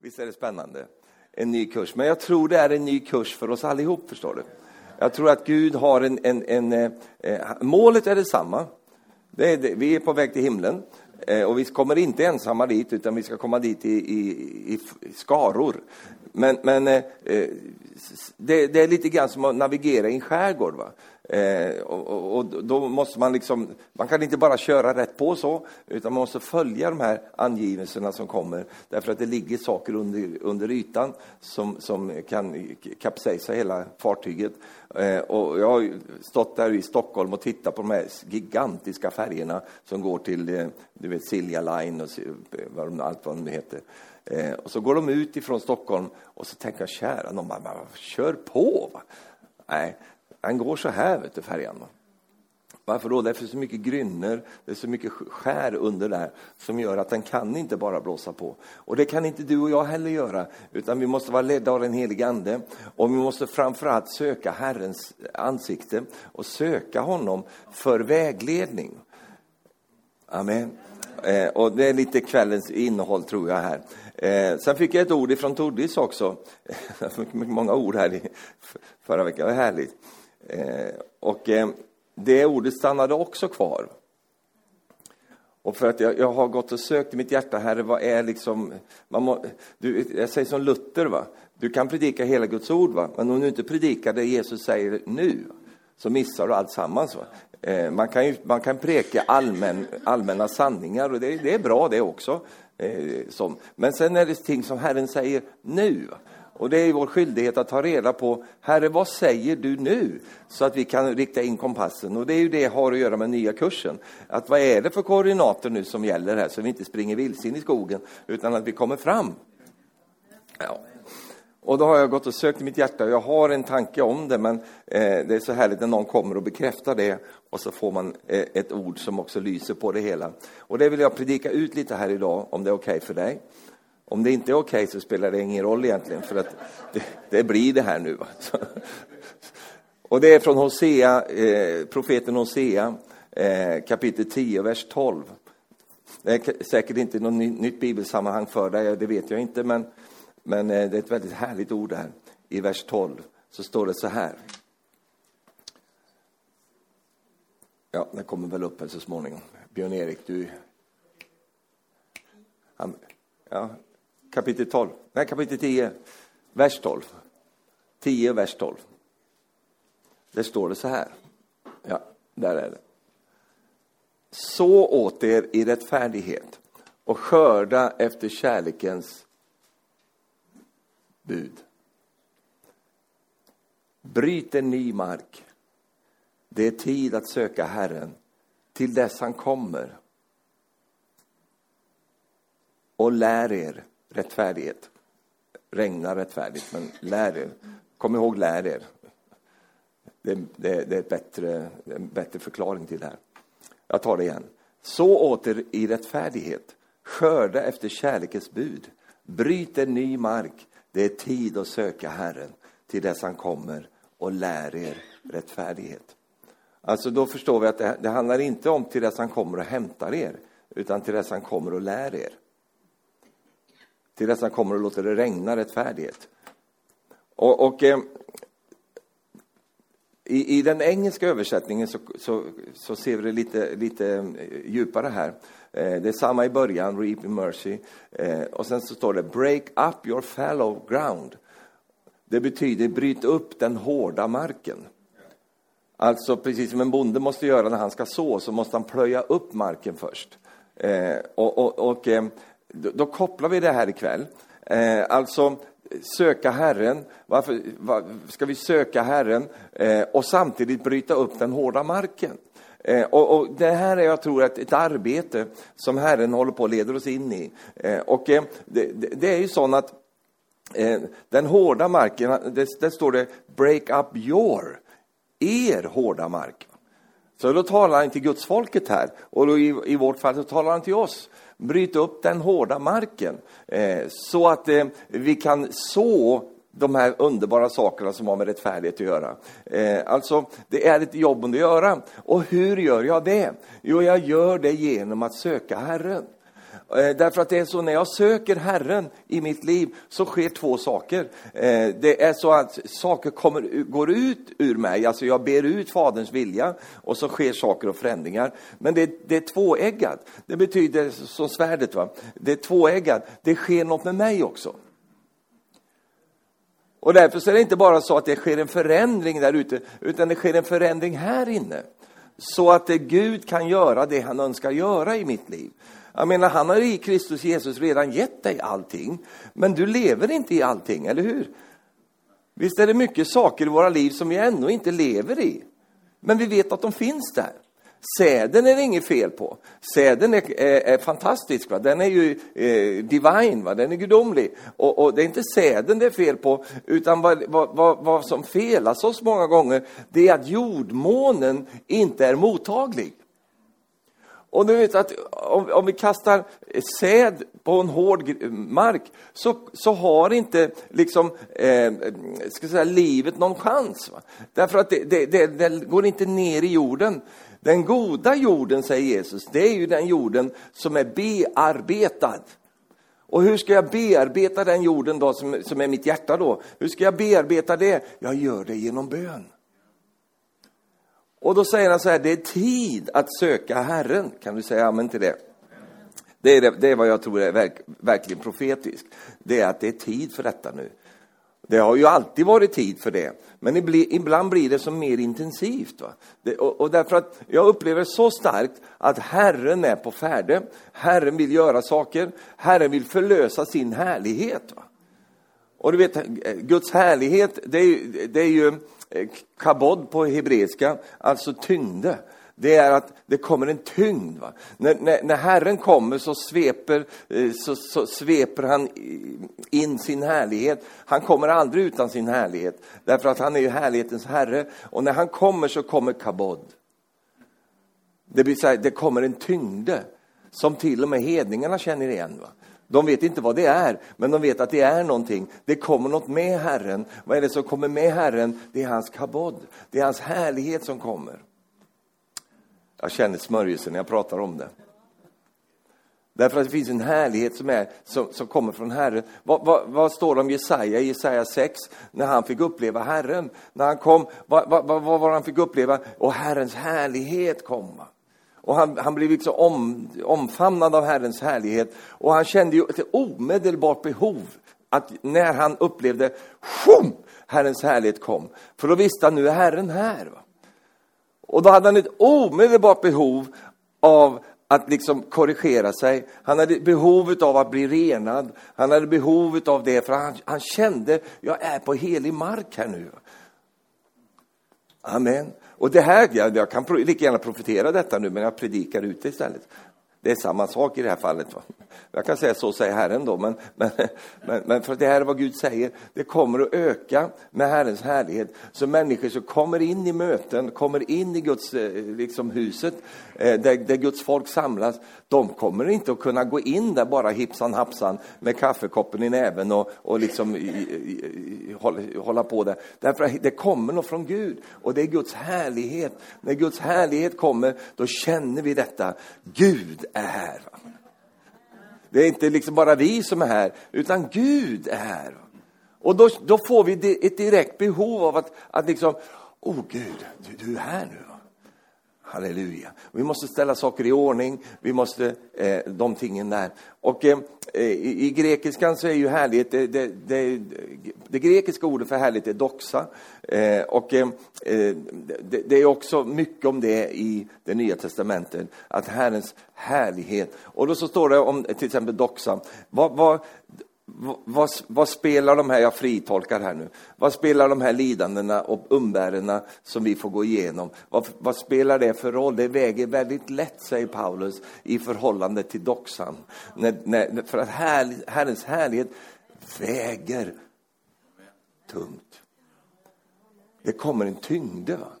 Visst är det spännande? En ny kurs. Men jag tror det är en ny kurs för oss allihop, förstår du. Jag tror att Gud har en... en, en eh, eh målet är detsamma. Det är det, vi är på väg till himlen. Eh, och vi kommer inte ensamma dit, utan vi ska komma dit i, i, i skaror. Men, men eh, eh, det, det, är lite grann som att navigera i en skärgård. Va? Eh, och, och, då måste man liksom, man kan inte bara köra rätt på så, utan man måste följa de här angivelserna som kommer, därför att det ligger saker under, under ytan som, som kan kapsejsa hela fartyget. Eh, och jag har stått där i Stockholm och tittat på de här gigantiska färgerna som går till, eh, du vet, Silja Line och vad allt vad de heter. Eh, och så går de ut ifrån Stockholm och så tänker jag, kära någon, kör på! Va? Nej, han går så här, vet du, färjan. Varför då? Därför är det så mycket grynnor, det är så mycket skär under där som gör att den kan inte bara blåsa på. Och det kan inte du och jag heller göra, utan vi måste vara ledda av den helige Ande. Och vi måste framförallt söka Herrens ansikte och söka honom för vägledning. Amen. Eh, och det är lite kvällens innehåll tror jag här. Eh, sen fick jag ett ord ifrån Tordis också. Många ord här i förra veckan, det var härligt. Eh, och eh, det ordet stannade också kvar. Och för att jag, jag, har gått och sökt i mitt hjärta, Herre, vad är liksom... Man må, du, jag säger som Luther, va? du kan predika hela Guds ord, va? men om du inte predikar det Jesus säger nu, så missar du allt sammans. Va? Eh, man, kan ju, man kan preka allmän, allmänna sanningar, och det, det är bra det också. Eh, som. Men sen är det ting som Herren säger nu. Och det är vår skyldighet att ta reda på, Herre, vad säger du nu? Så att vi kan rikta in kompassen. Och det är ju det har att göra med nya kursen. Att vad är det för koordinater nu som gäller här, så vi inte springer vilse in i skogen, utan att vi kommer fram. Ja. Och då har jag gått och sökt i mitt hjärta, och jag har en tanke om det, men eh, det är så härligt när någon kommer och bekräftar det, och så får man eh, ett ord som också lyser på det hela. Och det vill jag predika ut lite här idag, om det är okej okay för dig. Om det inte är okej okay så spelar det ingen roll egentligen, för att det, det blir det här nu. Och det är från Hosea, eh, profeten Hosea, eh, kapitel 10, vers 12. Det är säkert inte något nytt bibelsammanhang för dig, det vet jag inte, men, men eh, det är ett väldigt härligt ord här. I vers 12 så står det så här. Ja, det kommer väl upp här så småningom. Björn-Erik, du... Ja, kapitel 12, nej kapitel 10, vers 12. 10, vers 12. Där står det så här. Ja, där är det. Så åt er i rättfärdighet och skörda efter kärlekens bud. Bryt en ny mark. Det är tid att söka Herren till dess han kommer. Och lär er rättfärdighet. Regnar rättfärdigt, men lär er. Kom ihåg, lär er. Det, det, det är bättre, en bättre förklaring till det här. Jag tar det igen. Så åter i rättfärdighet, skörda efter kärlekens bud. Bryt en ny mark. Det är tid att söka Herren till dess han kommer och lär er rättfärdighet. Alltså då förstår vi att det, det handlar inte om till dess han kommer och hämtar er, utan till dess han kommer och lär er till dess han kommer och låter det regna rättfärdighet. Och, och eh, i, i, den engelska översättningen så, så, så, ser vi det lite, lite eh, djupare här. Eh, det är samma i början, reap in mercy. Eh, och sen så står det break up your fallow ground. Det betyder bryt upp den hårda marken. Alltså precis som en bonde måste göra när han ska så, så måste han plöja upp marken först. Eh, och, och, och då, då kopplar vi det här ikväll. Eh, alltså, söka Herren. Varför var, ska vi söka Herren eh, och samtidigt bryta upp den hårda marken? Eh, och, och, det här är, jag tror, ett, ett arbete som Herren håller på att leder oss in i. Eh, och eh, det, det, är ju så att eh, den hårda marken, där står det break up your, er hårda mark. Så då talar han till gudsfolket här, och då i, i vårt fall så talar han till oss Bryt upp den hårda marken eh, så att eh, vi kan så de här underbara sakerna som har med rättfärdighet att göra. Eh, alltså, det är ett jobb att göra. Och hur gör jag det? Jo, jag gör det genom att söka Herren. Eh, därför att det är så när jag söker Herren i mitt liv så sker två saker. Eh, det är så att saker kommer, går ut ur mig, alltså jag ber ut Faderns vilja och så sker saker och förändringar. Men det, det är tvåeggat. Det betyder som svärdet, va? det är tvåeggat. Det sker något med mig också. Och därför så är det inte bara så att det sker en förändring där ute, utan det sker en förändring här inne. Så att Gud kan göra det han önskar göra i mitt liv. Jag menar, han har i Kristus Jesus redan gett dig allting, men du lever inte i allting, eller hur? Visst är det mycket saker i våra liv som vi ännu inte lever i, men vi vet att de finns där. Säden är det inget fel på. Säden är, är, är fantastisk, va? den är ju eh, divine, va? den är gudomlig. Och, och, det är inte säden det är fel på, utan vad, vad, vad, vad som felas oss många gånger, det är att jordmånen inte är mottaglig. Och du vet att om, om vi kastar säd på en hård mark så, så har inte liksom, eh, ska säga, livet någon chans. Va? Därför att det, det, det, det går inte ner i jorden. Den goda jorden, säger Jesus, det är ju den jorden som är bearbetad. Och hur ska jag bearbeta den jorden då som, som är mitt hjärta då? Hur ska jag bearbeta det? Jag gör det genom bön. Och då säger han så här, det är tid att söka Herren. Kan du säga amen till det? Det är, det, det är vad jag tror är verk, verkligen profetiskt. Det är att det är tid för detta nu. Det har ju alltid varit tid för det, men ibland blir det som mer intensivt. Det, och, och, därför att jag upplever så starkt att Herren är på färde. Herren vill göra saker. Herren vill förlösa sin härlighet. Va? Och du vet, Guds härlighet, det är, det är ju eh, kabod på hebreiska, alltså tyngde. Det är att det kommer en tyngd. Va? När, när, när Herren kommer så sveper, eh, så, så, sveper han in sin härlighet. Han kommer aldrig utan sin härlighet, därför att han är ju härlighetens herre. Och när han kommer så kommer kabod. Det, blir så här, det kommer en tyngde som till och med hedningarna känner igen. Va? De vet inte vad det är, men de vet att det är någonting. Det kommer något med Herren. Vad är det som kommer med Herren? Det är hans kabod. Det är hans härlighet som kommer. Jag känner smörjelsen när jag pratar om det. Därför att det finns en härlighet som, är, som, som kommer från Herren. Vad, vad, vad, står det om Jesaja i Jesaja 6? När han fick uppleva Herren. När han kom, vad, vad, vad var han fick uppleva? Och Herrens härlighet kom. Och han, han blev liksom om, omfamnad av Herrens härlighet. Och han kände ju ett omedelbart behov att när han upplevde shum, Herrens härlighet kom. För då visste han nu är Herren här. Va? Och då hade han ett omedelbart behov av att liksom korrigera sig. Han hade behov av att bli renad. Han hade behov av det, för han, han kände, jag är på helig mark här nu. Amen. Och det här, jag, jag kan lika gärna profetera detta nu, men jag predikar ute istället. Det är samma sak i det här fallet. Va? Jag kan säga så säger Herren då, men, men, men, men, för det här är vad Gud säger. Det kommer att öka med Herrens härlighet. Så människor som kommer in i möten, kommer in i Guds eh, liksom, huset, eh, där, där Guds folk samlas, de kommer inte att kunna gå in där bara hipsan hapsan med kaffekoppen i näven och, och liksom i, i, i, hålla, hålla på där. Därför att det kommer något från Gud och det är Guds härlighet. När Guds härlighet kommer, då känner vi detta. Gud är här. Det är inte liksom bara vi som är här, utan Gud är här. Och då, då får vi ett direkt behov av att, att liksom, åh oh, Gud, du, du är här nu. Halleluja. Vi måste ställa saker i ordning, vi måste, eh, de tingen där. Och eh, i, i, grekiskan så är ju härlighet, det, det, det, det grekiska ordet för härlighet är doxa. Eh, och eh, det, är också mycket om det i det nya testamentet, att Herrens härlighet. Och då så står det om till exempel doxa. Vad, vad, vad, vad, spelar de här, jag fritolkar här nu, vad spelar de här lidandena och umbärena som vi får gå igenom, vad, vad, spelar det för roll? Det väger väldigt lätt, säger Paulus, i förhållande till doxan. När, när, för att här, Herrens härlighet väger tungt. Det kommer en tyngde. Va?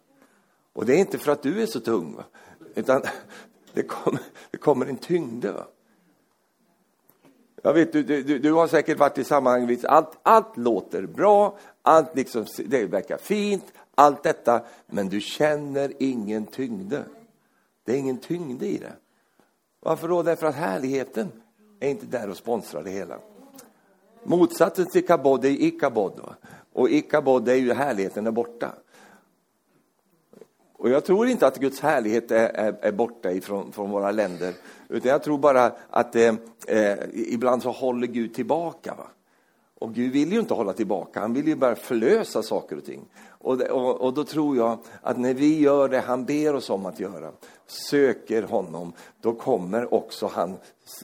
Och det är inte för att du är så tung, va? utan det kommer, det kommer en tyngde. Va? Jag vet, du, du, du har säkert varit i sammanhang, allt, allt låter bra, allt liksom, det verkar fint, allt detta, men du känner ingen tyngde. Det är ingen tyngd i det. Varför då? Därför att härligheten är inte där och sponsrar det hela. Motsatsen till kabod är ikabod. Och ikabod är ju härligheten är borta. Och jag tror inte att Guds härlighet är, är, är borta ifrån, från våra länder. Utan jag tror bara att eh, eh, ibland så håller Gud tillbaka. Va? Och Gud vill ju inte hålla tillbaka, han vill ju bara förlösa saker och ting. Och, och, och, då tror jag att när vi gör det han ber oss om att göra, söker honom, då kommer också han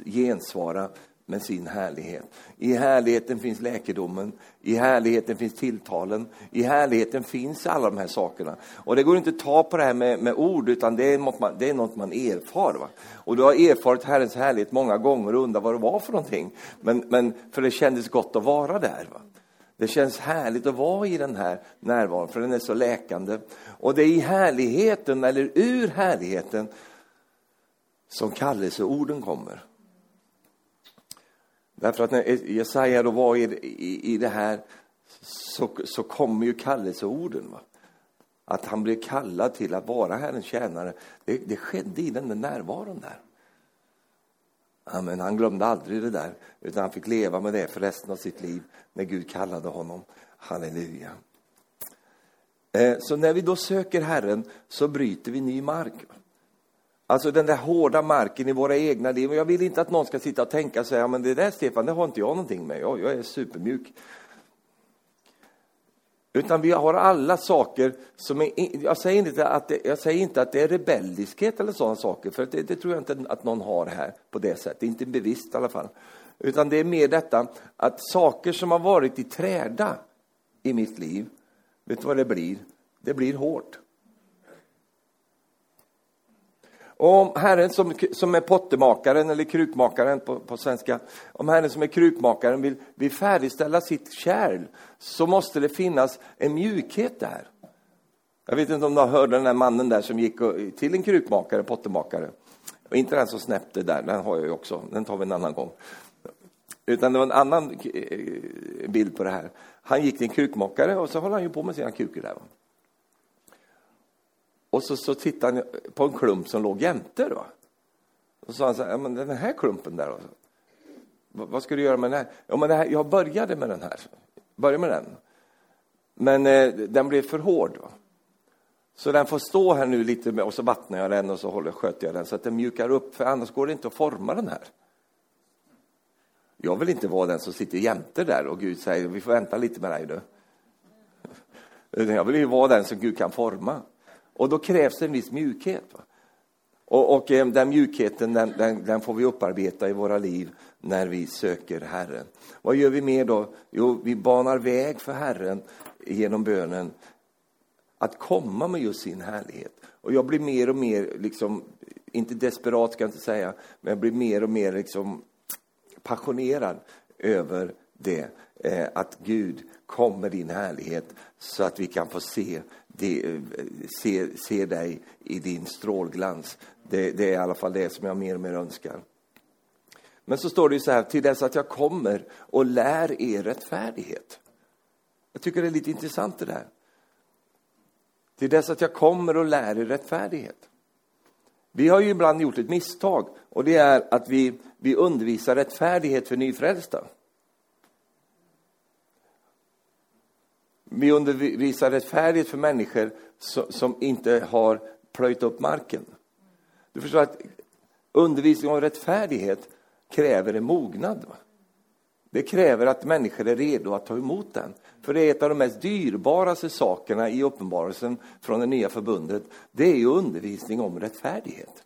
gensvara med sin härlighet. I härligheten finns läkedomen, i härligheten finns tilltalen, i härligheten finns alla de här sakerna. Och det går inte att ta på det här med, med ord, utan det är något man, det är något man erfar. Va? Och du har erfarit Herrens härlighet många gånger och undrar vad det var för någonting. Men, men för det kändes gott att vara där. Va? Det känns härligt att vara i den här närvaron, för den är så läkande. Och det är i härligheten, eller ur härligheten, som kallelseorden kommer. Därför att när Jesaja då var i, i, i det här så, så kommer ju kallelseorden. Va? Att han blev kallad till att vara Herrens tjänare, det, det skedde i den där närvaron där. Men Han glömde aldrig det där, utan han fick leva med det för resten av sitt liv när Gud kallade honom. Halleluja. Eh, så när vi då söker Herren så bryter vi ny mark. Alltså den där hårda marken i våra egna liv. Jag vill inte att någon ska sitta och tänka och säga, men det där Stefan, det har inte jag någonting med. Jag, jag är supermjuk. Utan vi har alla saker som är, jag säger inte att det, jag säger inte att det är rebelliskhet eller sådana saker, för det, det, tror jag inte att någon har här på det sättet, inte bevisst i alla fall. Utan det är mer detta att saker som har varit i träda i mitt liv, vet du vad det blir? Det blir hårt. Och om Herren som, som är pottemakaren, eller krukmakaren på, på svenska, om Herren som är krukmakaren vill, vill färdigställa sitt kärl, så måste det finnas en mjukhet där. Jag vet inte om du har hört den där mannen där som gick till en krukmakare, pottemakare. Och inte den som snäppte där, den har jag ju också, den tar vi en annan gång. Utan det var en annan eh, bild på det här. Han gick till en krukmakare och så håller han ju på med sina krukor där. Och så, så tittade han på en klump som låg jämte. Då. Och så sa han så här, ja, men den här klumpen där, då? vad ska du göra med den här? Ja, men här, jag började med den här, började med den. Men eh, den blev för hård. Då. Så den får stå här nu lite med, och så vattnar jag den och så håller, sköter jag den så att den mjukar upp, för annars går det inte att forma den här. Jag vill inte vara den som sitter jämte där och Gud säger, vi får vänta lite med dig du. Jag vill ju vara den som Gud kan forma. Och då krävs det en viss mjukhet. Va? Och, och eh, den mjukheten den, den, den, får vi upparbeta i våra liv när vi söker Herren. Vad gör vi mer då? Jo, vi banar väg för Herren genom bönen att komma med just sin härlighet. Och jag blir mer och mer, liksom, inte desperat ska jag inte säga, men jag blir mer och mer liksom passionerad över det. Eh, att Gud kom med din härlighet så att vi kan få se det, eh, se, se dig i din strålglans. Det, det, är i alla fall det som jag mer och mer önskar. Men så står det ju så här, till dess att jag kommer och lär er rättfärdighet. Jag tycker det är lite intressant det där. Till dess att jag kommer och lär er rättfärdighet. Vi har ju ibland gjort ett misstag och det är att vi, vi undervisar rättfärdighet för nyfrälsta. Vi undervisar rättfärdighet för människor som inte har plöjt upp marken. Du förstår att undervisning om rättfärdighet kräver en mognad. Va? Det kräver att människor är redo att ta emot den. För det är ett av de mest dyrbaraste sakerna i uppenbarelsen från det nya förbundet. Det är ju undervisning om rättfärdighet.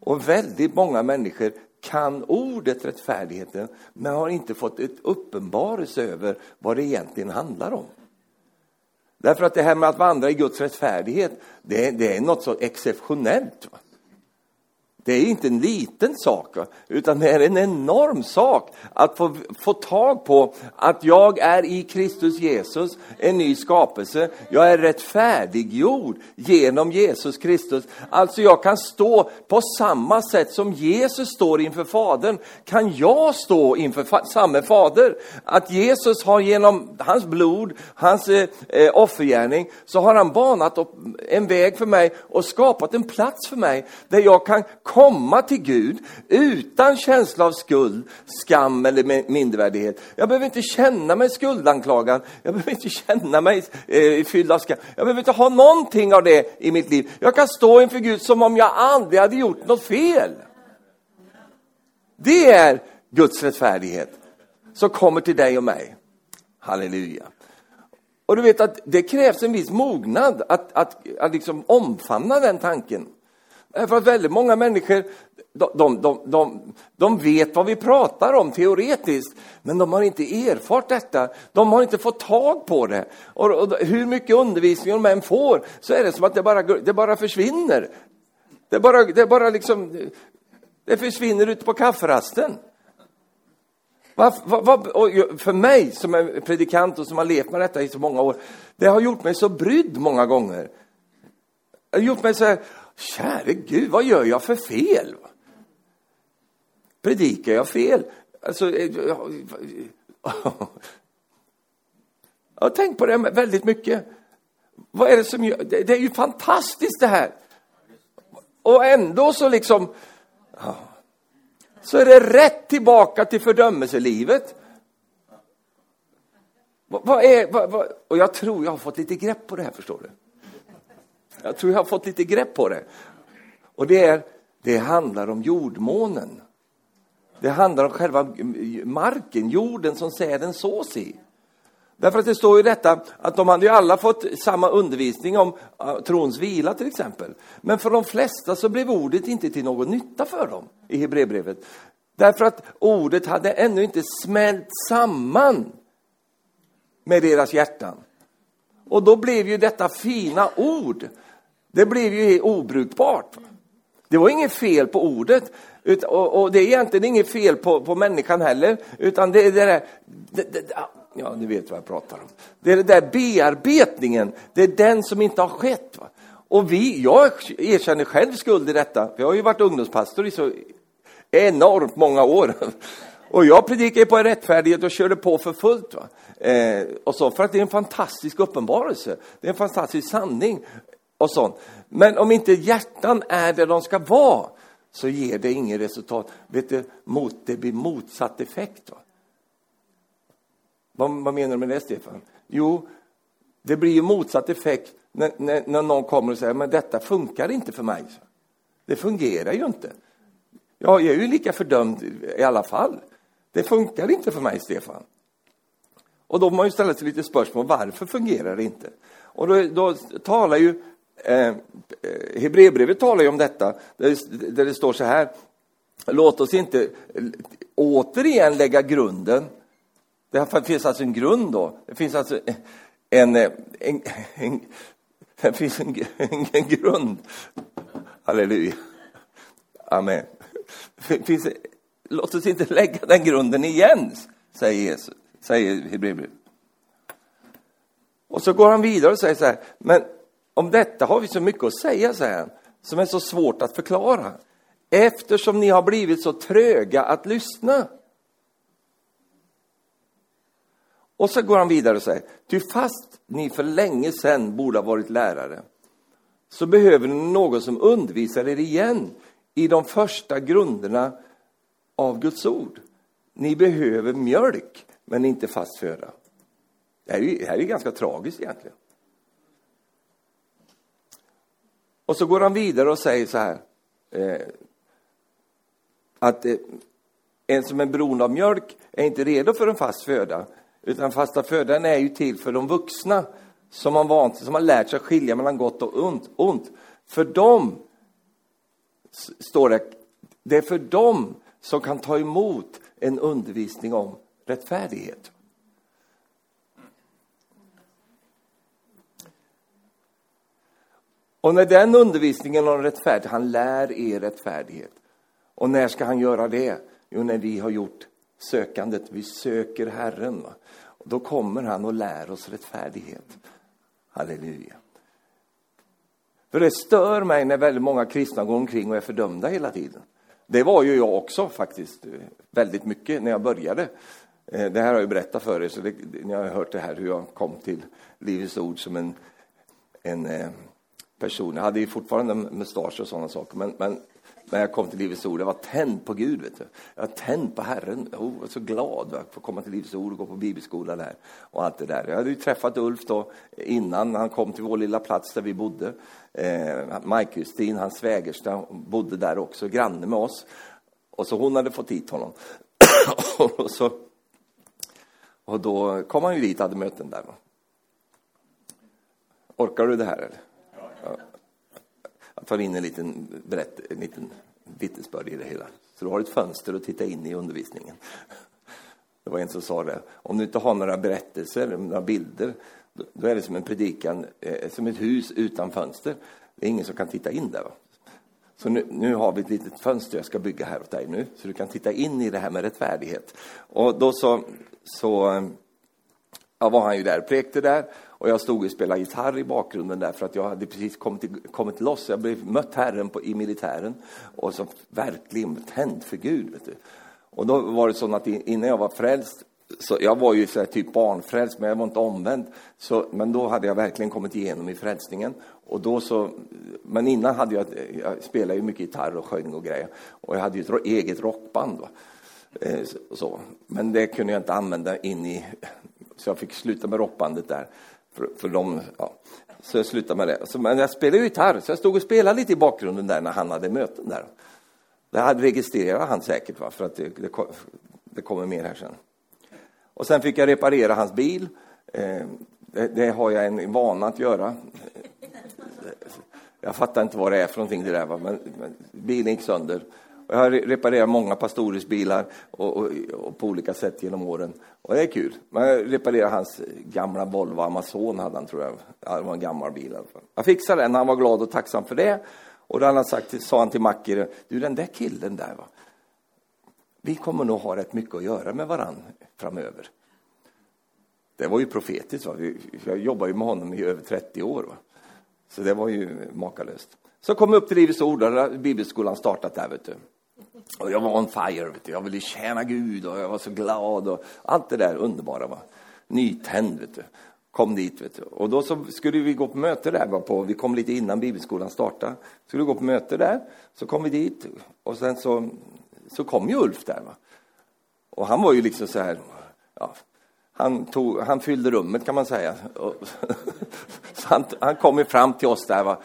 Och väldigt många människor kan ordet rättfärdigheten men har inte fått ett uppenbarelse över vad det egentligen handlar om. Därför att det här med att vandra i Guds rättfärdighet, det, det är något så exceptionellt. Va? Det är inte en liten sak, utan det är en enorm sak att få, få tag på att jag är i Kristus Jesus, en ny skapelse. Jag är rättfärdiggjord genom Jesus Kristus. Alltså jag kan stå på samma sätt som Jesus står inför Fadern, kan jag stå inför fa samme Fader. Att Jesus har genom hans blod, hans eh, eh offergärning, så har han banat upp en väg för mig och skapat en plats för mig där jag kan komma till Gud utan känsla av skuld, skam eller mindervärdighet. Jag behöver inte känna mig skuldanklagad. Jag behöver inte känna mig eh, fylld av skam. Jag behöver inte ha någonting av det i mitt liv. Jag kan stå inför Gud som om jag aldrig hade gjort något fel. Det är Guds rättfärdighet som kommer till dig och mig. Halleluja. Och du vet att det krävs en viss mognad att, att, att liksom omfamna den tanken. För att väldigt många människor, de, de, de, de, vet vad vi pratar om teoretiskt, men de har inte erfart detta. De har inte fått tag på det. Och, och hur mycket undervisning de än får, så är det som att det bara, det bara försvinner. Det bara, det bara liksom, det försvinner ut på kafferasten. Va, va, va, för mig som är predikant och som har levt med detta i så många år, det har gjort mig så brydd många gånger. Det har gjort mig så här, käre Gud, vad gör jag för fel? Predikar jag fel? Alltså, eh, jag har tänkt på det väldigt mycket. Vad är det som gör, det, är ju fantastiskt det här. Och ändå så liksom, så är det rätt tillbaka till fördömelselivet. Vad, är, vad, vad, och jag tror jag har fått lite grepp på det här, förstår du. Jag tror jag har fått lite grepp på det. Och det är, det handlar om jordmånen. Det handlar om själva marken, jorden som säden sås i. Därför att det står ju detta att de hade ju alla fått samma undervisning om trons vila till exempel. Men för de flesta så blev ordet inte till någon nytta för dem i Hebreerbrevet. Därför att ordet hade ännu inte smält samman med deras hjärtan. Och då blev ju detta fina ord, det blev ju obrukbart. Det var inget fel på ordet, och, det är egentligen inget fel på, på människan heller, utan det är det där, det, det, Ja, ni vet vad jag pratar om. Det är den där bearbetningen, det är den som inte har skett. Va? Och vi, jag erkänner själv skuld i detta, för jag har ju varit ungdomspastor i så enormt många år. Och jag predikade på en rättfärdighet och körde på för fullt. Va? Eh, och så, för att det är en fantastisk uppenbarelse, det är en fantastisk sanning och sånt. Men om inte hjärtan är där de ska vara, så ger det inget resultat. Vet du, mot, det blir motsatt effekt. Va? Vad, vad menar du med det, Stefan? Jo, det blir ju motsatt effekt när, när, när, någon kommer och säger men detta funkar inte för mig. Det fungerar ju inte. Ja, jag är ju lika fördömd i alla fall. Det funkar inte för mig, Stefan. Och då måste man ju ställa sig lite spörsmål, varför fungerar det inte? Och då, då talar ju Eh, eh, Hebreerbrevet talar ju om detta, där det, där det står så här, låt oss inte återigen lägga grunden det finns alltså en grund då. Det finns alltså en, en, en, en det finns en, en, en grund. Halleluja. Amen. Finns, låt oss inte lägga den grunden igen, säger Jesus, säger Hebreerbrevet. Och så går han vidare och säger så här, men om detta har vi så mycket att säga, säger han, som är så svårt att förklara. Eftersom ni har blivit så tröga att lyssna. Och så går han vidare och säger, ty fast ni för länge sedan borde ha varit lärare, så behöver ni någon som undervisar er igen i de första grunderna av Guds ord. Ni behöver mjölk, men inte fast föda. Det här är, det här är ganska tragiskt egentligen. Och så går han vidare och säger så här, eh, att eh, en som är beroende av mjölk är inte redo för en fast föda, utan fasta födan är ju till för de vuxna som har, vant, som har lärt sig skilja mellan gott och ont. ont. För dem, står det, det är för dem som kan ta emot en undervisning om rättfärdighet. Och när den undervisningen om rättfärdighet, han lär er rättfärdighet. Och när ska han göra det? Jo, när vi har gjort sökandet, vi söker Herren. Va? Och då kommer han och lär oss rättfärdighet. Halleluja. För det stör mig när väldigt många kristna går omkring och är fördömda hela tiden. Det var ju jag också faktiskt, väldigt mycket när jag började. Eh, det här har jag berättat för er, så det, ni har hört det här hur jag kom till Livets Ord som en, en eh, person. Jag hade ju fortfarande mustasch och sådana saker, men, men när jag kom till Livets Ord. Jag var tänd på Gud. Vet du. Jag var tänd på Herren. Oh, jag var så glad att få komma till Livets Ord och gå på bibelskola där. Och allt det där. Jag hade ju träffat Ulf då innan han kom till vår lilla plats där vi bodde. Eh, Maj-Kristin, hans svägerska, bodde där också, granne med oss. Och så hon hade fått hit honom. och, så, och då kom han ju dit och hade möten där. Orkar du det här eller? Tar in en liten, berätt, en liten vittnesbörd i det hela. Så du har ett fönster att titta in i undervisningen. Det var en som sa det. Om du inte har några berättelser, några bilder, då är det som en predikan, eh, som ett hus utan fönster. Det är ingen som kan titta in där. Va? Så nu, nu, har vi ett litet fönster jag ska bygga här åt dig nu, så du kan titta in i det här med rättfärdighet. Och då så, så eh, ja, var han ju där, präkte där, och jag stod och spelade gitarr i bakgrunden där för att jag hade precis kommit, kommit loss. Jag blev mött Herren på, i militären och så verkligen tänd för Gud. Vet du. Och då var det så att innan jag var frälst, så jag var ju så här, typ barnfrälst, men jag var inte omvänd. Så, men då hade jag verkligen kommit igenom i frälsningen. Och då så, men innan hade jag, jag spelade ju mycket gitarr och sjöng och grejer. Och jag hade ju ett eget rockband. Va? Eh, så. Men det kunde jag inte använda in i, så jag fick sluta med rockbandet där. För, för de, ja. Så jag slutade med det. Så, men jag spelade gitarr, så jag stod och spelade lite i bakgrunden där när han hade möten där. Det hade registrerat han säkert, va? för att det, det, det kommer mer här sen. Och sen fick jag reparera hans bil. Eh, det, det, har jag en vana att göra. Jag fattar inte vad det är för någonting det där, va? Men, men bilen gick sönder. Jag har reparerat många pastorers bilar och, och, och, på olika sätt genom åren. Och det är kul. Men jag reparerade hans gamla Volvo Amazon, hade han tror jag. Ja, det var en gammal bil i alla fall. Jag fixade den, han var glad och tacksam för det. Och då han sagt, sa han till Macke, du den där killen där va. Vi kommer nog ha rätt mycket att göra med varann framöver. Det var ju profetiskt. Va? Jag jobbade ju med honom i över 30 år. Va? Så det var ju makalöst. Så kom jag upp till Livets Ord, där bibelskolan startat där, vet du. Och jag var on fire, vet du. jag ville tjäna Gud och jag var så glad och allt det där underbara. Va? Nytänd, vet du. Kom dit, vet du. Och då så skulle vi gå på möte där, va? på, vi kom lite innan bibelskolan startade. Skulle gå på möte där, så kom vi dit och sen så, så kom ju Ulf där. Va? Och han var ju liksom så här, ja, han, tog, han fyllde rummet kan man säga. så han, han kom fram till oss där. Va?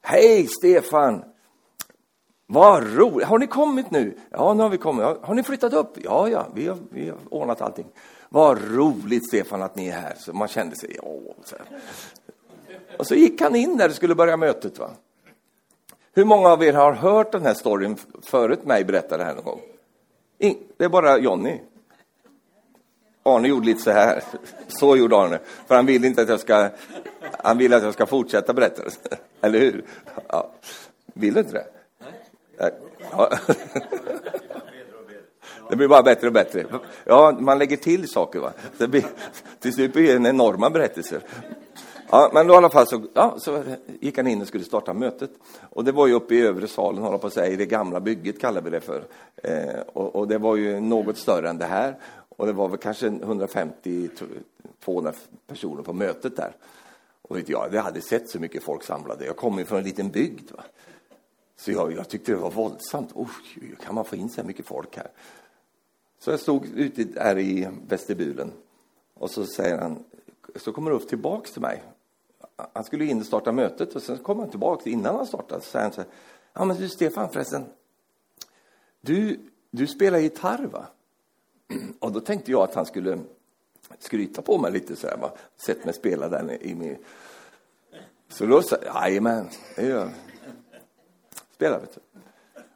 Hej Stefan! Vad roligt! Har ni kommit nu? Ja, nu har vi kommit. Har ni flyttat upp? Ja, ja, vi har, vi har ordnat allting. Vad roligt Stefan att ni är här. Så man kände sig, åh. Så och så gick han in där och skulle börja mötet. Va? Hur många av er har hört den här storyn förut mig berätta det här någon gång? det är bara Jonny. Arne gjorde lite så här. Så gjorde Arne. För han vill inte att jag ska, han vill att jag ska fortsätta berätta. Eller hur? Ja. Vill du inte det? Ja. Det blir bara bättre och bättre. Ja, man lägger till saker. Va? Det blir, till slut blir det en enorma berättelser. Ja, men då i alla fall så, ja, så gick han in och skulle starta mötet. Och det var ju uppe i övre salen, håller på att säga, i det gamla bygget kallar vi det för. Eh, och, och, det var ju något större än det här. Och det var väl kanske 150-200 personer på mötet där. Och vet jag, jag hade sett så mycket folk samlade. Jag kommer ju från en liten bygd. Va? Så jag, jag tyckte det var våldsamt. Oj, kan man få in så här mycket folk här? Så jag stod ute där i vestibulen och så säger han, så kommer Ulf tillbaks till mig. Han skulle in och starta mötet och sen kommer han tillbaka innan han startade. Så säger han så här, ja men du Stefan förresten, du, du spelar gitarr va? Och då tänkte jag att han skulle skryta på mig lite så här, va? sett mig spela där i min... Så då sa jag, jajamän, det gör jag. Spela, vet du.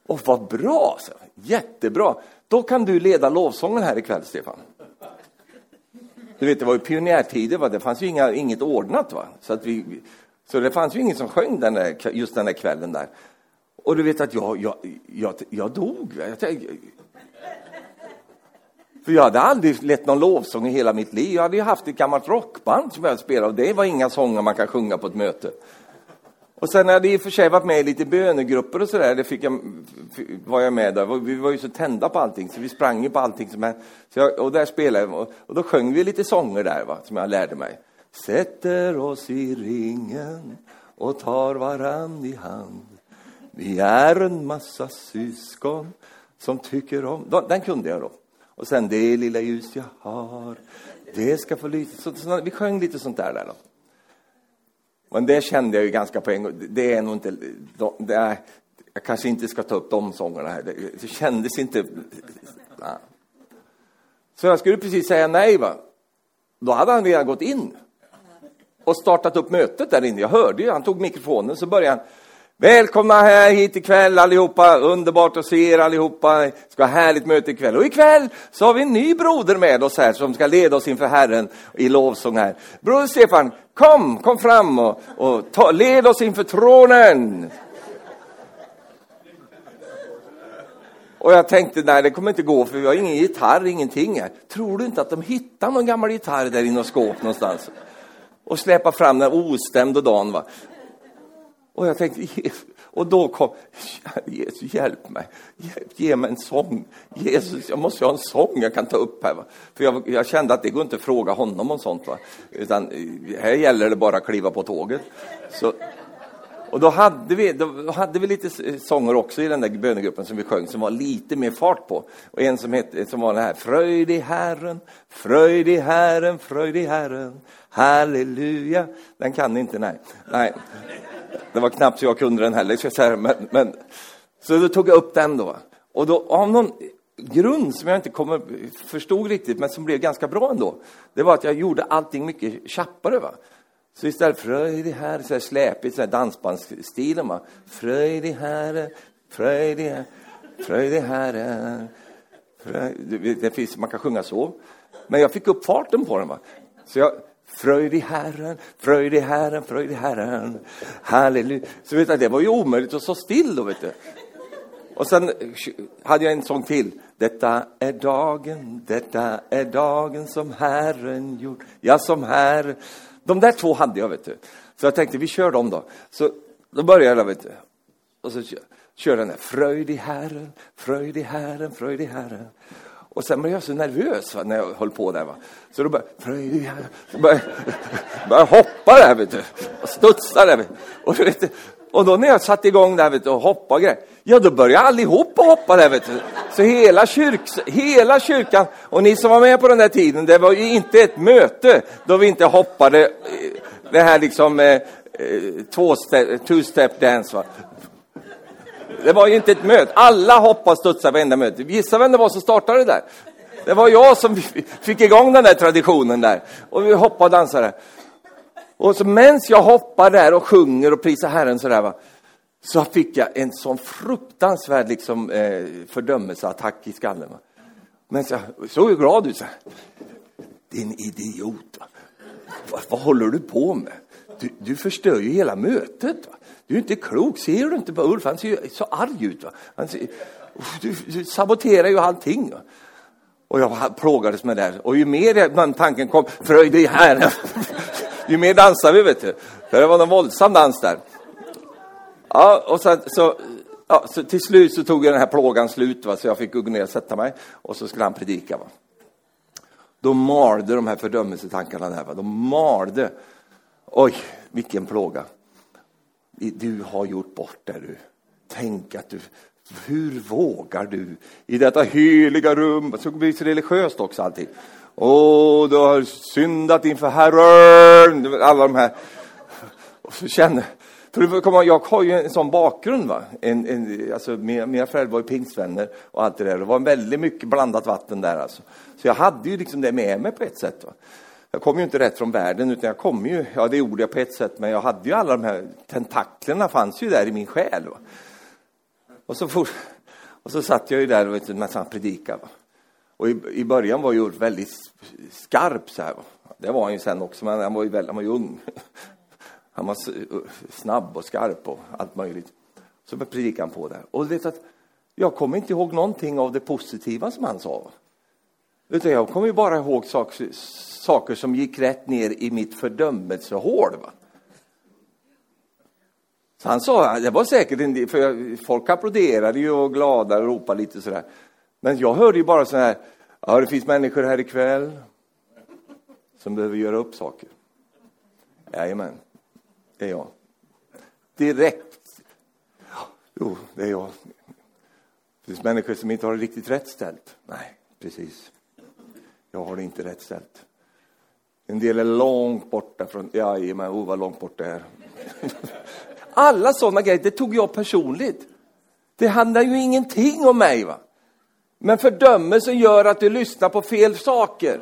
Och vad bra, så. jättebra. Då kan du leda lovsången här ikväll, Stefan. Du vet, det var ju pionjärtider, va? det fanns ju inga, inget ordnat. Va? Så, att vi, så det fanns ju ingen som sjöng den där, just den där kvällen där. Och du vet att jag, jag, jag, jag dog. Jag, för jag hade aldrig lett någon lovsång i hela mitt liv. Jag hade ju haft ett gammalt rockband som jag spelade och det var inga sånger man kan sjunga på ett möte. Och sen hade jag i och för sig varit med i lite bönegrupper och sådär, det fick jag, var jag med där. Vi var ju så tända på allting, så vi sprang ju på allting som hände. och där spelade jag, och då sjöng vi lite sånger där, va, som jag lärde mig. Sätter oss i ringen och tar varann i hand. Vi är en massa syskon som tycker om... Den kunde jag då. Och sen det lilla ljus jag har, det ska få lysa. Så, så, vi sjöng lite sånt där. där då. Men det kände jag ju ganska på en gång. Det är nog inte... Det är, jag kanske inte ska ta upp de sångerna här. Det, det kändes inte... Nej. Så jag skulle precis säga nej, va. Då hade han redan gått in och startat upp mötet där inne. Jag hörde ju, han tog mikrofonen så började han Välkomna här hit ikväll allihopa, underbart att se er allihopa. Ska ha härligt möte ikväll. Och ikväll så har vi en ny broder med oss här som ska leda oss inför Herren i lovsång här. Broder Stefan, kom, kom fram och, och ta, led oss inför tronen. Och jag tänkte, nej det kommer inte gå för vi har ingen gitarr, ingenting här. Tror du inte att de hittar någon gammal gitarr där i något skåp någonstans? Och släpar fram den ostämd och va. Och jag tänkte, och då kom, Jesus hjälp mig, ge mig en sång. Jesus, jag måste ha en sång jag kan ta upp här. Va? För jag, jag, kände att det går inte att fråga honom om sånt. Va? Utan här gäller det bara att kliva på tåget. Så, och då hade, vi, då hade vi lite sånger också i den där bönegruppen som vi sjöng som var lite mer fart på. Och en som, het, som var den här, fröjd i Herren, fröjd i Herren, fröjd i Herren, halleluja. Den kan ni inte, nej. nej. Det var knappt så jag kunde den heller, ska jag säga. Men, men, så då tog jag upp den då. Och då av någon grund som jag inte kommer, förstod riktigt, men som blev ganska bra ändå. Det var att jag gjorde allting mycket tjappare. Va? Så istället fröjd i Herre, så här släpigt, så här dansbandsstilen. Va? Fröjd i Herre, fröjd i här. fröjd i Det finns, man kan sjunga så. Men jag fick upp farten på den. Va? Så jag, Fröjd i Herren, fröjd i Herren, fröjd i Herren. Halleluja. Så vet du, det var ju omöjligt att stå still då, vet du. Och sen hade jag en sång till. Detta är dagen, detta är dagen som Herren gjort. Ja, som Herren. De där två hade jag, vet du. Så jag tänkte, vi kör dem då. Så då började jag, vet du. Och så kör den där. Fröjd i Herren, fröjd i Herren, fröjd i Herren. Och sen blev jag så nervös va, när jag höll på där. Va. Så då började jag hoppa där, vet du. Och studsa där. Och, vet du, och då när jag satte igång där vet du, och hoppade grejer, ja då började allihopa hoppa där vet du. Så hela, kyrk, hela kyrkan, och ni som var med på den där tiden, det var ju inte ett möte då vi inte hoppade eh, det här liksom eh, eh två-step, two-step dance. Va? Det var ju inte ett möte. Alla hoppade och studsade varenda möte. Gissa vem det var som startade det där? Det var jag som fick igång den där traditionen där. Och vi hoppade och dansade. Och så medan jag hoppar där och sjunger och prisar Herren sådär va, så fick jag en sån fruktansvärd liksom, eh, fördömelseattack i skallen. Va. Men så såg ju glad ut. Så här. Din idiot. Va. Vad, vad håller du på med? Du, du förstör ju hela mötet. Va. Du är inte klok, ser du inte på Ulf? Han ser ju så arg ut. Va? Han ser, du, du saboterar ju allting. Va? Och jag plågades med det. Och ju mer den tanken kom, fröjd i Herren, ju mer dansade vi, vet du. För det var en våldsam dans där. Ja, och sen, så, ja, så till slut så tog jag den här plågan slut, va? så jag fick gå ner och sätta mig. Och så skulle han predika. Va? Då malde de här fördömelsetankarna där. Va? De malde. Oj, vilken plåga du har gjort bort det du. Tänk att du, hur vågar du i detta heliga rum, så blir det så religiöst också allting. Åh, du har syndat inför Herren, alla de här. Och så känner, för jag har ju en sån bakgrund. Va? En, en, alltså, mina, mina föräldrar var ju pingstvänner och allt det där. Det var väldigt mycket blandat vatten där. Alltså. Så jag hade ju liksom det med mig på ett sätt. Va? Jag kom ju inte rätt från världen, utan jag kom ju, ja det gjorde jag på ett sätt, men jag hade ju alla de här tentaklerna fanns ju där i min själ. Va? Och, så for, och så satt jag ju där och predikade. Va? Och i, i början var Ulf väldigt skarp så här. Va? Det var han ju sen också, men han var ju, väldigt, han var ju ung. Han var snabb och skarp och allt möjligt. Så predikade han på där. Och du vet att jag kommer inte ihåg någonting av det positiva som han sa. Utan jag kommer ju bara ihåg saker, saker som gick rätt ner i mitt fördömelsehål. Va? Så han sa, det var säkert en del, för folk applåderade ju och glada och ropade lite sådär. Men jag hörde ju bara så här, ja det finns människor här ikväll som behöver göra upp saker. Jajamän, det är jag. Direkt. Jo, det är jag. Det finns människor som inte har det riktigt rätt ställt. Nej, precis. Jag har det inte rätt ställt. En del är långt borta från, jajamän, oh vad långt bort det är. Alla sådana grejer, det tog jag personligt. Det handlar ju ingenting om mig. va. Men fördömelsen gör att du lyssnar på fel saker.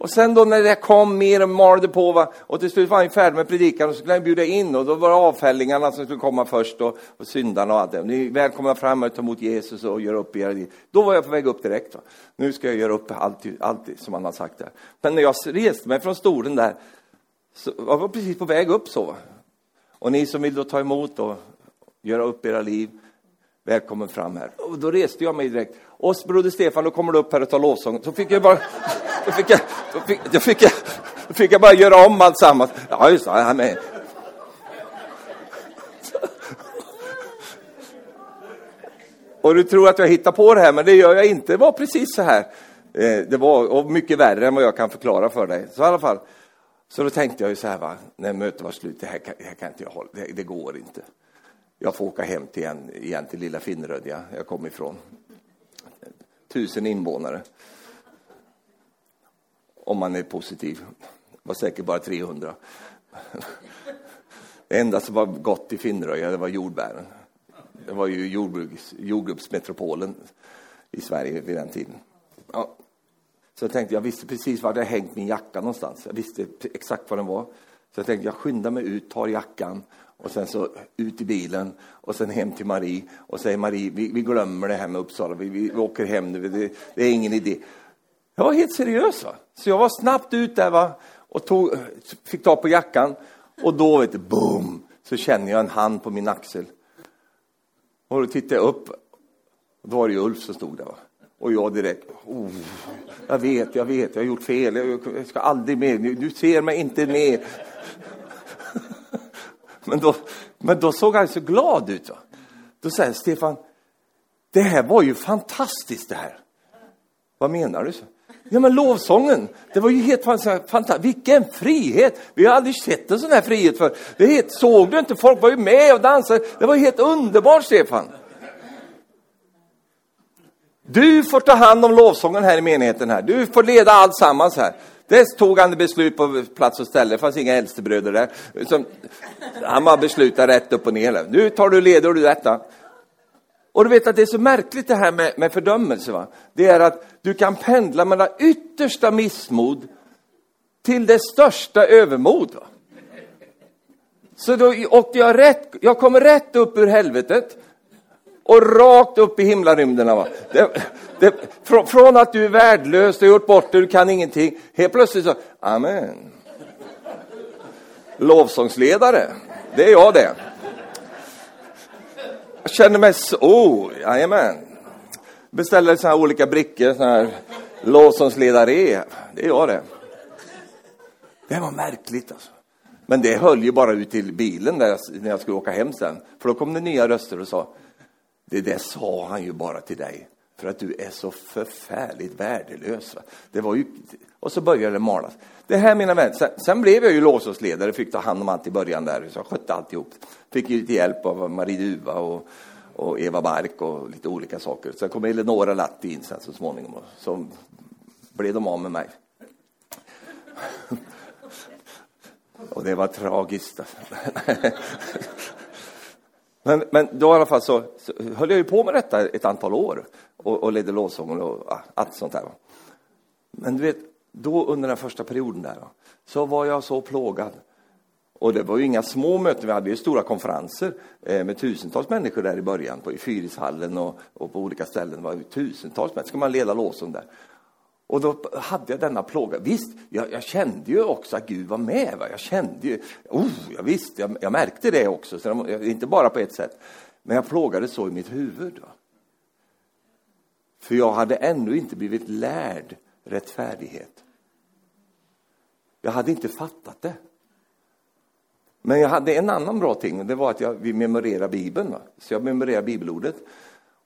Och sen då när det kom mer och malde på va? och till slut var han färdig med predikan och så skulle han bjuda in och då var det avfällingarna som skulle komma först och, och syndarna och allt det. Ni är välkomna fram och ta emot Jesus och göra upp era liv. Då var jag på väg upp direkt. Va? Nu ska jag göra upp allt, allt som han har sagt där. Men när jag reste mig från stolen där så jag var precis på väg upp så. Va? Och ni som vill då ta emot och göra upp era liv, välkommen fram här. Och då reste jag mig direkt. Och broder Stefan, då kommer du upp här och tar lovsång. Så fick jag bara, då fick jag, då fick, då fick jag, då fick jag bara göra om alltsammans. Ja, just det, han med. Och du tror att jag hittar på det här, men det gör jag inte. Det var precis så här. Eh, det var och mycket värre än vad jag kan förklara för dig. Så i alla fall, så då tänkte jag ju så här, va, när mötet var slut, det här kan, det här kan inte jag hålla, det, det, går inte. Jag får åka hem till, en, igen till lilla Finnerödja, jag kom ifrån. Tusen invånare. Om man är positiv. Det var säkert bara 300. Det enda som var gott i Finnröja, det var jordbären. Det var ju jordbruks, jordgubbsmetropolen i Sverige vid den tiden. Ja, så jag tänkte, jag visste precis var jag hängt min jacka någonstans. Jag visste exakt var den var. Så jag tänkte, jag skyndar mig ut, tar jackan och sen så ut i bilen och sen hem till Marie och säger Marie, vi, vi glömmer det här med Uppsala, vi, vi, vi åker hem nu, det, det, är ingen idé. Jag var helt seriös. Va? Så jag var snabbt ut där va? och tog, fick ta på jackan och då, vet du, boom, så känner jag en hand på min axel. Och då tittar jag upp, och då var det ju Ulf som stod där. Va? Och jag direkt, oh, jag vet, jag vet, jag har gjort fel, jag ska aldrig mer, du ser mig inte mer. Men då, men då såg han så glad ut. Va? Då säger Stefan, det här var ju fantastiskt det här. Vad menar du? Så? Ja men lovsången, det var ju helt fantastiskt. Vilken frihet! Vi har aldrig sett en sån här frihet för. Det helt, såg du inte? Folk var ju med och dansade. Det var ju helt underbart Stefan. Du får ta hand om lovsången här i menigheten här. Du får leda allt sammans här. Det tog han beslut på plats och ställe, det fanns inga äldstebröder där. Så han bara beslutade rätt upp och ner. Nu tar du leder du detta. Och du vet att det är så märkligt det här med, med fördömelse. Va? Det är att du kan pendla mellan yttersta missmod till det största övermod. Va? Så då åkte jag rätt, jag kom rätt upp ur helvetet och rakt upp i himlarymderna. Va? Det, det, från, från, att du är värdelös, du har gjort bort det, du kan ingenting. Helt plötsligt så, amen. Lovsångsledare, det är jag det. Jag känner mig så, oh, jajamän. Beställer såna här olika brickor, såna här lovsångsledare, det är jag det. Det var märkligt alltså. Men det höll ju bara ut till bilen där jag, när jag skulle åka hem sen. För då kom det nya röster och sa, det där sa han ju bara till dig för att du är så förfärligt värdelös. Det var ju, och så började det malas. Det här mina vänner, sen, sen blev jag ju låsåsledare, fick ta hand om allt i början där, så jag skötte alltihop. Fick ju lite hjälp av Marie Duva och, och Eva Bark och lite olika saker. Sen kom Eleonora Latti in sen så småningom, och så blev de av med mig. och det var tragiskt. Men, men då i alla fall så, så höll jag ju på med detta ett antal år och, och ledde lovsången och allt sånt där. Men du vet, då under den första perioden där så var jag så plågad. Och det var ju inga små möten, vi hade ju stora konferenser eh, med tusentals människor där i början, på, i Fyrishallen och, och på olika ställen. Det var ju tusentals människor, ska man leda lovsång där. Och då hade jag denna plåga. Visst, jag, jag, kände ju också att Gud var med. Va? Jag kände ju, oh, jag visst, jag, jag märkte det också, så jag, inte bara på ett sätt. Men jag plågade så i mitt huvud. Va? För jag hade ännu inte blivit lärd rättfärdighet. Jag hade inte fattat det. Men jag hade en annan bra ting, det var att jag, vi memorerade Bibeln. Va? Så jag memorerade bibelordet.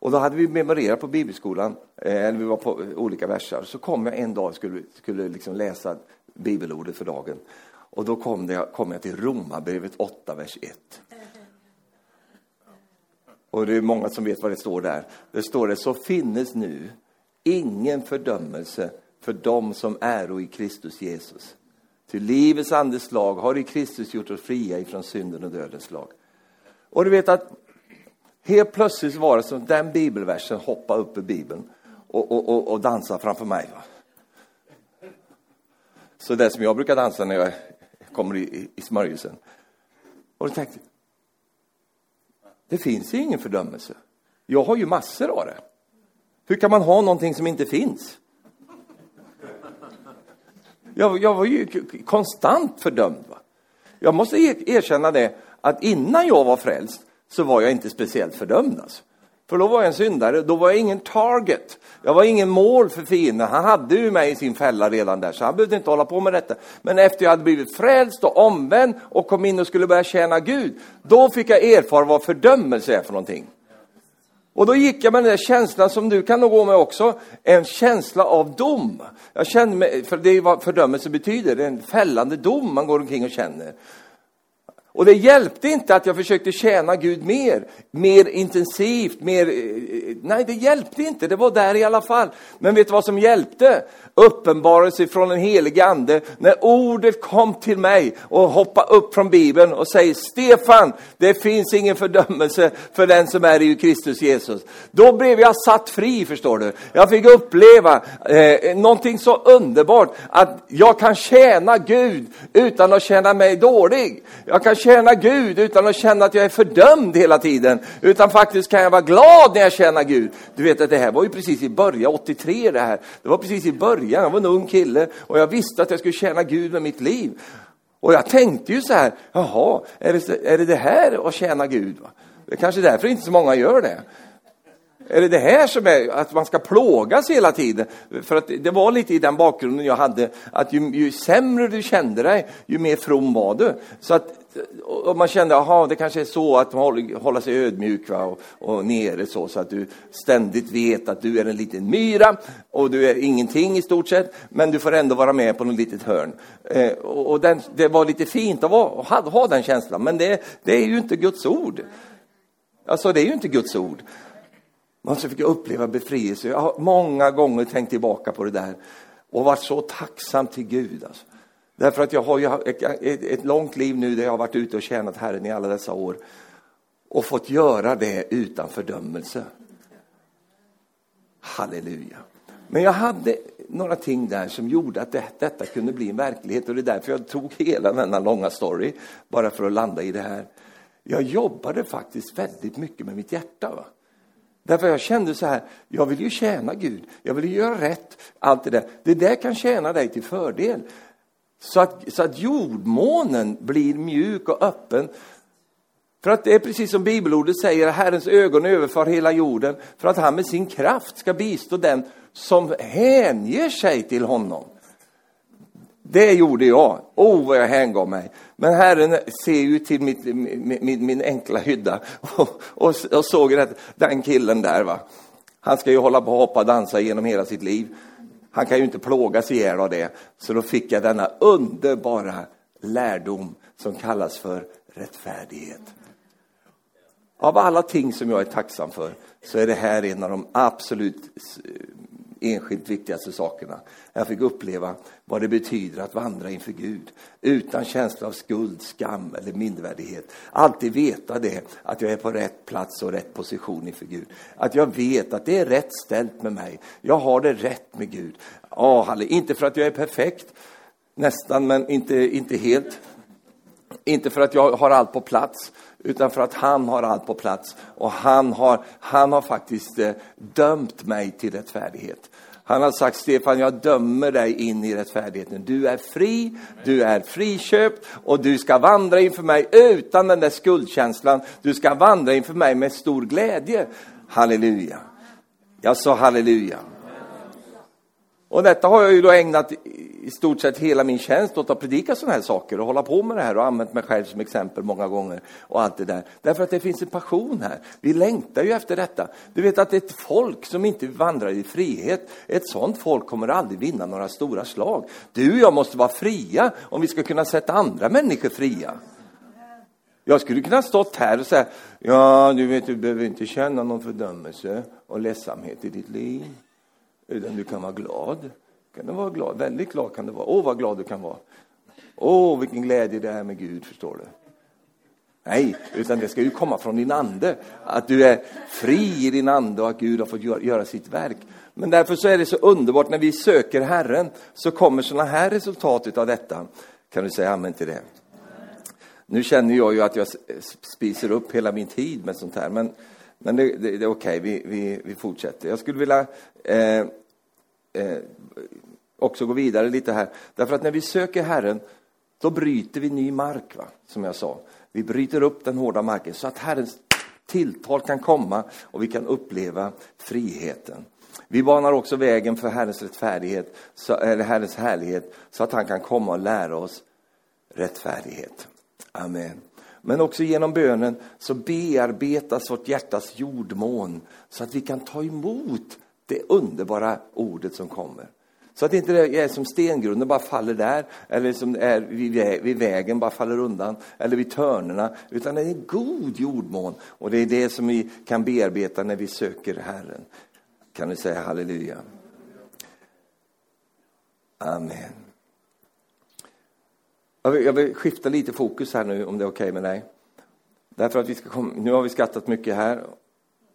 Och då hade vi memorerat på bibelskolan, eh, eller vi var på olika versar. Så kom jag en dag och skulle, skulle liksom läsa bibelordet för dagen. Och då kom, det, kom jag till Romarbrevet 8, vers 1. Och det är många som vet vad det står där. Det står det, så finnes nu ingen fördömelse för dem som är i Kristus Jesus. Till livets andes lag har i Kristus gjort oss fria ifrån synden och dödens lag. Och du vet att helt plötsligt var det som den bibelversen hoppade upp i bibeln och, och, och, och dansade framför mig. Va? Så det som jag brukar dansa när jag kommer i, i, i smörjelsen. Och då tänkte det finns ju ingen fördömelse. Jag har ju massor av det. Hur kan man ha någonting som inte finns? Jag, jag var ju konstant fördömd. Va? Jag måste e, erkänna det, att innan jag var frälst så var jag inte speciellt fördömd. Alltså. För då var jag en syndare, då var jag ingen target. Jag var ingen mål för fienden. Han hade ju mig i sin fälla redan där, så han behövde inte hålla på med detta. Men efter jag hade blivit frälst och omvänd och kom in och skulle börja tjäna Gud, då fick jag erfara vad fördömelse är för någonting. Och då gick jag med den där känslan som du kan nog gå med också, en känsla av dom. Jag kände mig, för det är vad fördömelse betyder, det är en fällande dom man går omkring och känner. Och det hjälpte inte att jag försökte tjäna Gud mer, mer intensivt, mer... Eh, eh, nej, det hjälpte inte, det var där i alla fall. Men vet du vad som hjälpte? Uppenbarelse från den helige Ande, när ordet kom till mig och hoppade upp från Bibeln och säger Stefan, det finns ingen fördömelse för den som är i Kristus Jesus. Då blev jag satt fri, förstår du. Jag fick uppleva eh, någonting så underbart, att jag kan tjäna Gud utan att känna mig dålig. Jag kan tjäna Gud utan att känna att jag är fördömd hela tiden. Utan faktiskt kan jag vara glad när jag tjänar Gud. Du vet att det här var ju precis i början, 83 det här. Det var precis i början, jag var en ung kille och jag visste att jag skulle tjäna Gud med mitt liv. Och jag tänkte ju så här, jaha, är det är det, det här att tjäna Gud? Va? Det är kanske därför inte så många gör det. Är det det här som är, att man ska plågas hela tiden? För att det var lite i den bakgrunden jag hade, att ju, ju sämre du kände dig, ju mer from var du. Så att, och man kände, aha, det kanske är så att man håller sig ödmjuk va, och, och nere så, så att du ständigt vet att du är en liten myra och du är ingenting i stort sett, men du får ändå vara med på något litet hörn. Eh, och, och den, det var lite fint att vara, ha, ha den känslan, men det, det är ju inte Guds ord. Alltså, det är ju inte Guds ord. Man fick uppleva befrielse. Jag har många gånger tänkt tillbaka på det där och varit så tacksam till Gud. Alltså. Därför att jag har ju ett, ett långt liv nu där jag har varit ute och tjänat Herren i alla dessa år och fått göra det utan fördömelse. Halleluja. Men jag hade några ting där som gjorde att det, detta kunde bli en verklighet och det är därför jag tog hela denna långa story, bara för att landa i det här. Jag jobbade faktiskt väldigt mycket med mitt hjärta. Va? Därför jag kände så här, jag vill ju tjäna Gud, jag vill ju göra rätt, allt det där. Det där kan tjäna dig till fördel. Så att, så att jordmånen blir mjuk och öppen. För att det är precis som bibelordet säger, Herrens ögon överför hela jorden för att han med sin kraft ska bistå den som hänger sig till honom. Det gjorde jag. Oh, vad jag hängav mig. Men Herren ser ju till mitt, min, min enkla hydda och, och, och såg att den killen där, va? han ska ju hålla på och hoppa och dansa genom hela sitt liv. Han kan ju inte plågas ihjäl av det. Så då fick jag denna underbara lärdom som kallas för rättfärdighet. Av alla ting som jag är tacksam för så är det här en av de absolut enskilt viktigaste sakerna. Jag fick uppleva vad det betyder att vandra inför Gud utan känsla av skuld, skam eller mindervärdighet. Alltid veta det, att jag är på rätt plats och rätt position inför Gud. Att jag vet att det är rätt ställt med mig. Jag har det rätt med Gud. Oh, inte för att jag är perfekt, nästan, men inte, inte helt. Inte för att jag har allt på plats, utan för att han har allt på plats. Och han har, han har faktiskt eh, dömt mig till rättfärdighet. Han har sagt, Stefan, jag dömer dig in i rättfärdigheten. Du är fri, du är friköpt och du ska vandra inför mig utan den där skuldkänslan. Du ska vandra inför mig med stor glädje. Halleluja. Jag sa halleluja. Och detta har jag ju då ägnat i stort sett hela min tjänst åt att predika sådana här saker och hålla på med det här och använt mig själv som exempel många gånger och allt det där. Därför att det finns en passion här. Vi längtar ju efter detta. Du vet att ett folk som inte vandrar i frihet, ett sådant folk kommer aldrig vinna några stora slag. Du och jag måste vara fria om vi ska kunna sätta andra människor fria. Jag skulle kunna stått här och säga, ja, du vet, du behöver inte känna någon fördömelse och ledsamhet i ditt liv, utan du kan vara glad. Kan du vara glad? Väldigt glad kan du vara. Åh, vad glad du kan vara. Åh, vilken glädje det är med Gud, förstår du. Nej, utan det ska ju komma från din ande. Att du är fri i din ande och att Gud har fått göra sitt verk. Men därför så är det så underbart när vi söker Herren så kommer sådana här resultat av detta. Kan du säga amen till det? Nu känner jag ju att jag spiser upp hela min tid med sånt här, men, men det, det, det är okej, okay. vi, vi, vi fortsätter. Jag skulle vilja eh, eh, också gå vidare lite här, därför att när vi söker Herren, då bryter vi ny mark, va? som jag sa. Vi bryter upp den hårda marken så att Herrens tilltal kan komma och vi kan uppleva friheten. Vi banar också vägen för Herrens rättfärdighet, eller Herrens härlighet, så att han kan komma och lära oss rättfärdighet. Amen. Men också genom bönen så bearbetas vårt hjärtas jordmån så att vi kan ta emot det underbara ordet som kommer. Så att det inte är som stengrunden bara faller där, eller som är vid vägen bara faller undan, eller vid törnerna, utan det är en god jordmån. Och det är det som vi kan bearbeta när vi söker Herren. Kan du säga halleluja? Amen. Jag vill, jag vill skifta lite fokus här nu, om det är okej okay med dig. Därför att vi ska komma, nu har vi skattat mycket här,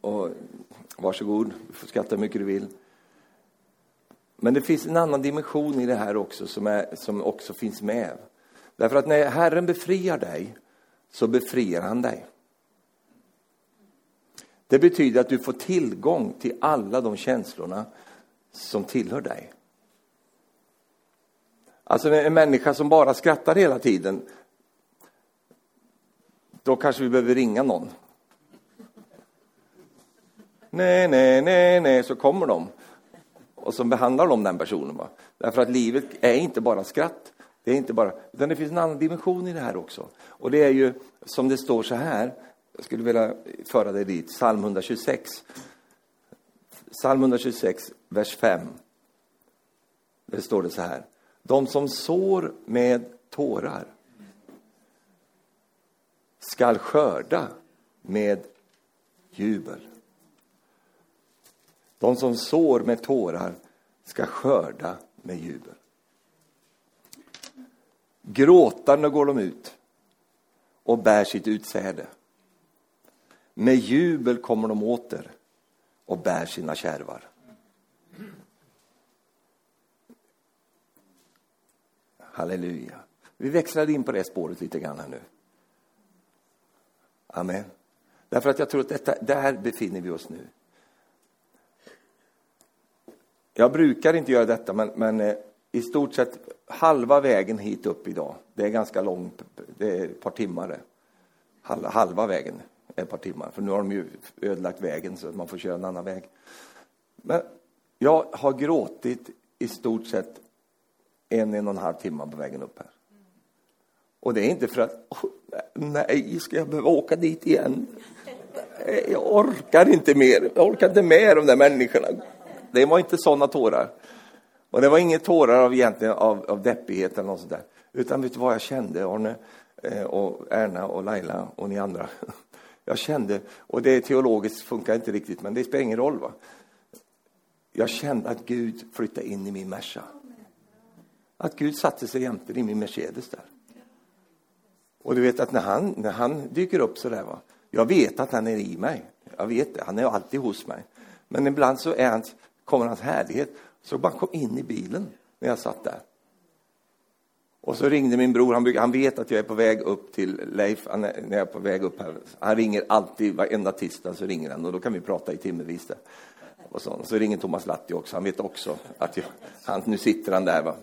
och varsågod, du får skatta hur mycket du vill. Men det finns en annan dimension i det här också som, är, som också finns med. Därför att när Herren befriar dig, så befriar han dig. Det betyder att du får tillgång till alla de känslorna som tillhör dig. Alltså en människa som bara skrattar hela tiden, då kanske vi behöver ringa någon. Nej, nej, nej, nej, så kommer de och så behandlar de den personen. Va? Därför att livet är inte bara skratt, det är inte bara, utan det finns en annan dimension i det här också. Och det är ju som det står så här, jag skulle vilja föra dig dit, psalm 126. Psalm 126, vers 5. Där står det så här. De som sår med tårar skall skörda med jubel. De som sår med tårar ska skörda med jubel. Gråtande går de ut och bär sitt utsäde. Med jubel kommer de åter och bär sina kärvar. Halleluja. Vi växlar in på det spåret lite grann här nu. Amen. Därför att jag tror att detta, där befinner vi oss nu. Jag brukar inte göra detta, men, men eh, i stort sett halva vägen hit upp idag. Det är ganska långt, det är ett par timmar. Halva, halva vägen är ett par timmar, för nu har de ju ödelagt vägen så att man får köra en annan väg. Men jag har gråtit i stort sett en, en och en halv timme på vägen upp här. Och det är inte för att, oh, nej, ska jag behöva åka dit igen? Jag orkar inte mer, jag orkar inte med de där människorna. Det var inte sådana tårar. Och det var inga tårar av, egentligen av, av deppighet eller något sånt där. Utan vet du vad jag kände, Arne eh, och Erna och Laila och ni andra? Jag kände, och det teologiskt funkar inte riktigt, men det spelar ingen roll. va. Jag kände att Gud flyttade in i min Merca. Att Gud satte sig jämte i min Mercedes där. Och du vet att när han, när han dyker upp så där, va, jag vet att han är i mig. Jag vet det, han är alltid hos mig. Men ibland så är hans kommer hans härlighet. Så bara kom in i bilen när jag satt där. Och så ringde min bror, han, han vet att jag är på väg upp till Leif, han är, när jag är på väg upp här. Han ringer alltid, varenda tisdag så ringer han och då kan vi prata i timmevis där. Och så, så ringer Thomas Latti också, han vet också att jag, han, nu sitter han där. Va?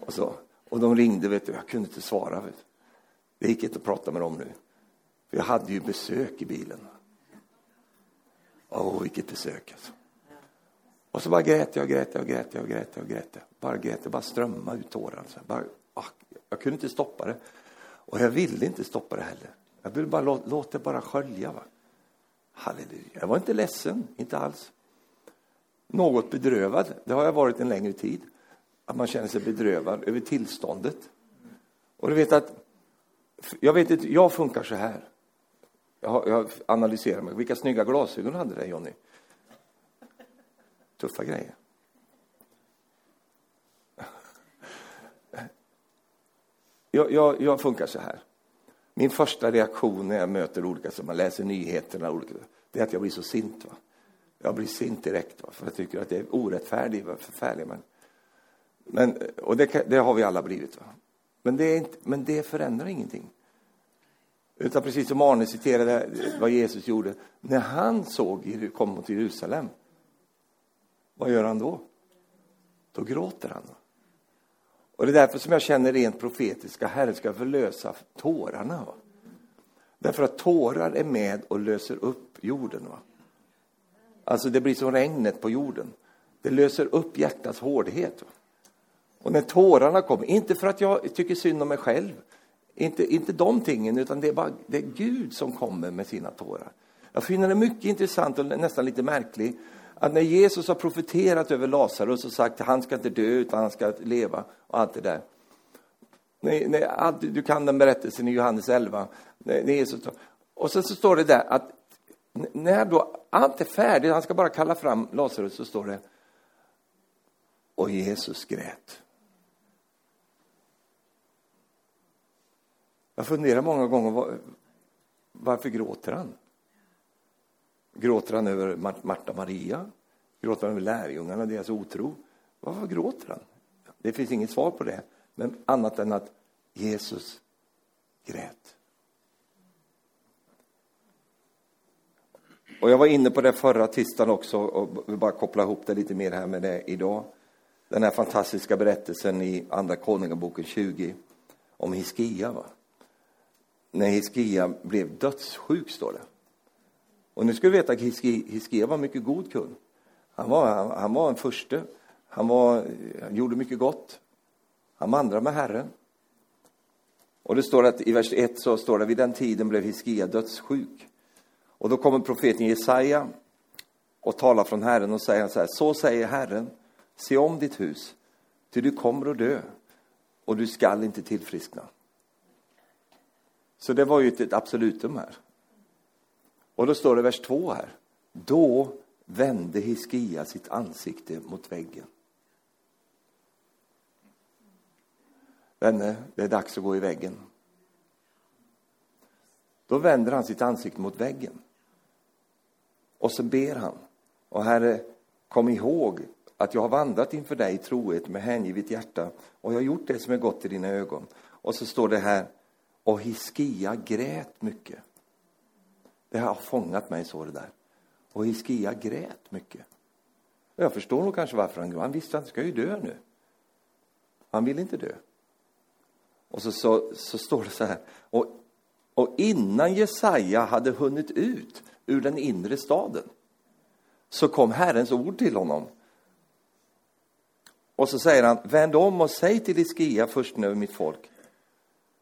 Och, så. och de ringde, vet du, jag kunde inte svara. Vet du. Det gick inte att prata med dem nu. För jag hade ju besök i bilen. Åh, oh, vilket besök alltså. Och så bara grät jag, grät jag, grät jag, grät jag, grät jag. Bara grät jag, bara strömmade ut tårar. Så bara, ah, jag kunde inte stoppa det. Och jag ville inte stoppa det heller. Jag ville bara låta låt det bara skölja. Va? Halleluja. Jag var inte ledsen, inte alls. Något bedrövad, det har jag varit en längre tid. Att man känner sig bedrövad över tillståndet. Och du vet att Jag vet inte, jag funkar så här. Jag, jag analyserar mig. Vilka snygga glasögon hade det, Jonny? Tuffa grejer. Jag, jag, jag, funkar så här. Min första reaktion när jag möter olika, som man läser nyheterna, olika, det är att jag blir så sint. Va? Jag blir sint direkt, va? för jag tycker att det är orättfärdigt, förfärligt. Men, men, och det, det, har vi alla blivit. Va? Men, det inte, men det förändrar ingenting. Utan precis som Arne citerade vad Jesus gjorde, när han såg kom mot Jerusalem, vad gör han då? Då gråter han. Och det är därför som jag känner rent profetiska, Herren ska förlösa tårarna. Va? Därför att tårar är med och löser upp jorden. Va? Alltså det blir som regnet på jorden. Det löser upp hjärtats hårdhet. Och när tårarna kommer, inte för att jag tycker synd om mig själv, inte, inte de tingen, utan det är bara det är Gud som kommer med sina tårar. Jag finner det mycket intressant och nästan lite märkligt att när Jesus har profeterat över Lazarus och sagt att han ska inte dö utan han ska leva och allt det där. Nej, nej, du kan den berättelsen i Johannes 11. Nej, Jesus, och sen så står det där att när då allt är färdigt, han ska bara kalla fram Lazarus, så står det och Jesus grät. Jag funderar många gånger, var, varför gråter han? Gråter han över Marta och Maria? Gråter han över lärjungarna och deras otro? Varför gråter han? Det finns inget svar på det, men annat än att Jesus grät. Och jag var inne på det förra tisdagen också och vill bara koppla ihop det lite mer här med det idag. Den här fantastiska berättelsen i Andra Konungaboken 20 om Hiskia. Va? När Hiskia blev dödssjuk, står det. Och nu ska vi veta att Hiskia var mycket god kung. Han var, han, han var en förste. Han, var, han gjorde mycket gott. Han vandrade med Herren. Och det står att i vers 1 så står det vid den tiden blev Hiskia dödssjuk. Och då kommer profeten Jesaja och talar från Herren och säger så här, så säger Herren, se om ditt hus, ty du kommer att dö och du skall inte tillfriskna. Så det var ju ett absolutum här. Och då står det vers 2 här. Då vände Hiskia sitt ansikte mot väggen. Vänner, det är dags att gå i väggen. Då vänder han sitt ansikte mot väggen. Och så ber han. Och Herre, kom ihåg att jag har vandrat inför dig i trohet med hängivet hjärta och jag har gjort det som är gott i dina ögon. Och så står det här, och Hiskia grät mycket. Det har fångat mig, så det där. Och Hiskia grät mycket. Jag förstår nog kanske varför han grät. Han visste att han ska ju dö nu. Han vill inte dö. Och så, så, så står det så här. Och, och innan Jesaja hade hunnit ut ur den inre staden så kom Herrens ord till honom. Och så säger han, vänd om och säg till Iskia, först över mitt folk.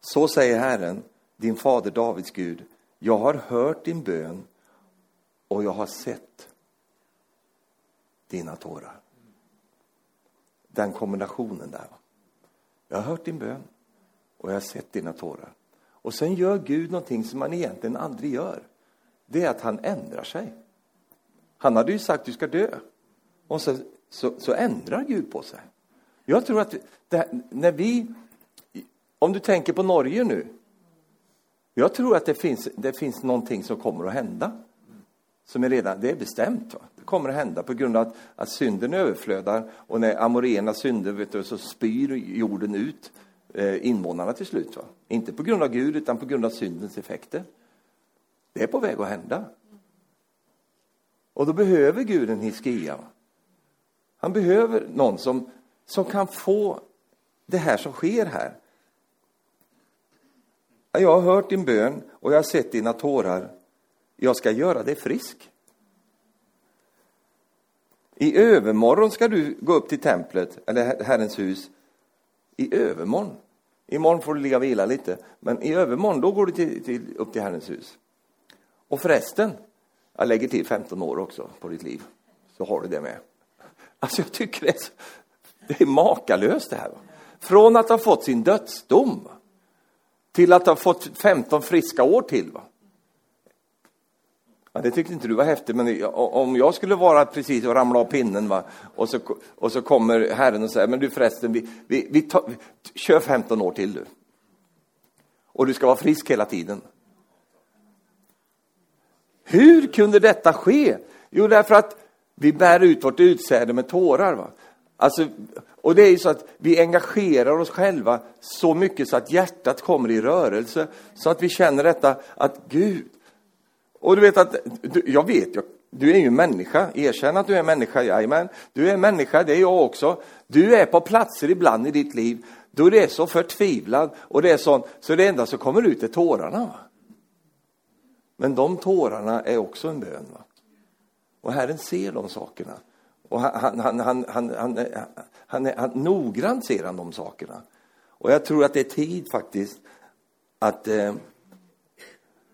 Så säger Herren, din fader Davids Gud, jag har hört din bön och jag har sett dina tårar. Den kombinationen där. Jag har hört din bön och jag har sett dina tårar. Och sen gör Gud någonting som man egentligen aldrig gör. Det är att han ändrar sig. Han hade ju sagt att du ska dö. Och så, så, så ändrar Gud på sig. Jag tror att det, när vi, om du tänker på Norge nu. Jag tror att det finns, det finns någonting som kommer att hända som är redan, det är bestämt. Va? Det kommer att hända på grund av att, att synden överflödar och när amorena synder vet du, så spyr jorden ut eh, invånarna till slut. Va? Inte på grund av Gud utan på grund av syndens effekter. Det är på väg att hända. Och då behöver Gud en Hiskia. Han behöver någon som, som kan få det här som sker här. Jag har hört din bön och jag har sett dina tårar jag ska göra dig frisk. I övermorgon ska du gå upp till templet, eller Herrens hus. I övermorgon. Imorgon får du ligga och vila lite, men i övermorgon då går du till, till, upp till Herrens hus. Och förresten, jag lägger till 15 år också på ditt liv, så har du det med. Alltså jag tycker det är, så, det är makalöst det här. Från att ha fått sin dödsdom till att ha fått 15 friska år till. Va? Ja, det tyckte inte du var häftigt, men om jag skulle vara precis och ramla av pinnen va? Och, så, och så kommer Herren och säger, men du förresten, vi, vi, vi, ta, vi kör 15 år till du. Och du ska vara frisk hela tiden. Hur kunde detta ske? Jo, därför att vi bär ut vårt utsäde med tårar. Va? Alltså, och det är ju så att vi engagerar oss själva så mycket så att hjärtat kommer i rörelse. Så att vi känner detta att Gud, och du vet att, jag vet, du är ju människa, erkänn att du är människa, jajamän. Du är människa, det är jag också. Du är på platser ibland i ditt liv då du är så förtvivlad och det är sånt, så det enda som kommer ut är tårarna. Va? Men de tårarna är också en bön. Va? Och Herren ser de sakerna. Och han, han, han, han, han, han, han, noggrant ser han de sakerna. Och jag tror att det är tid faktiskt att eh,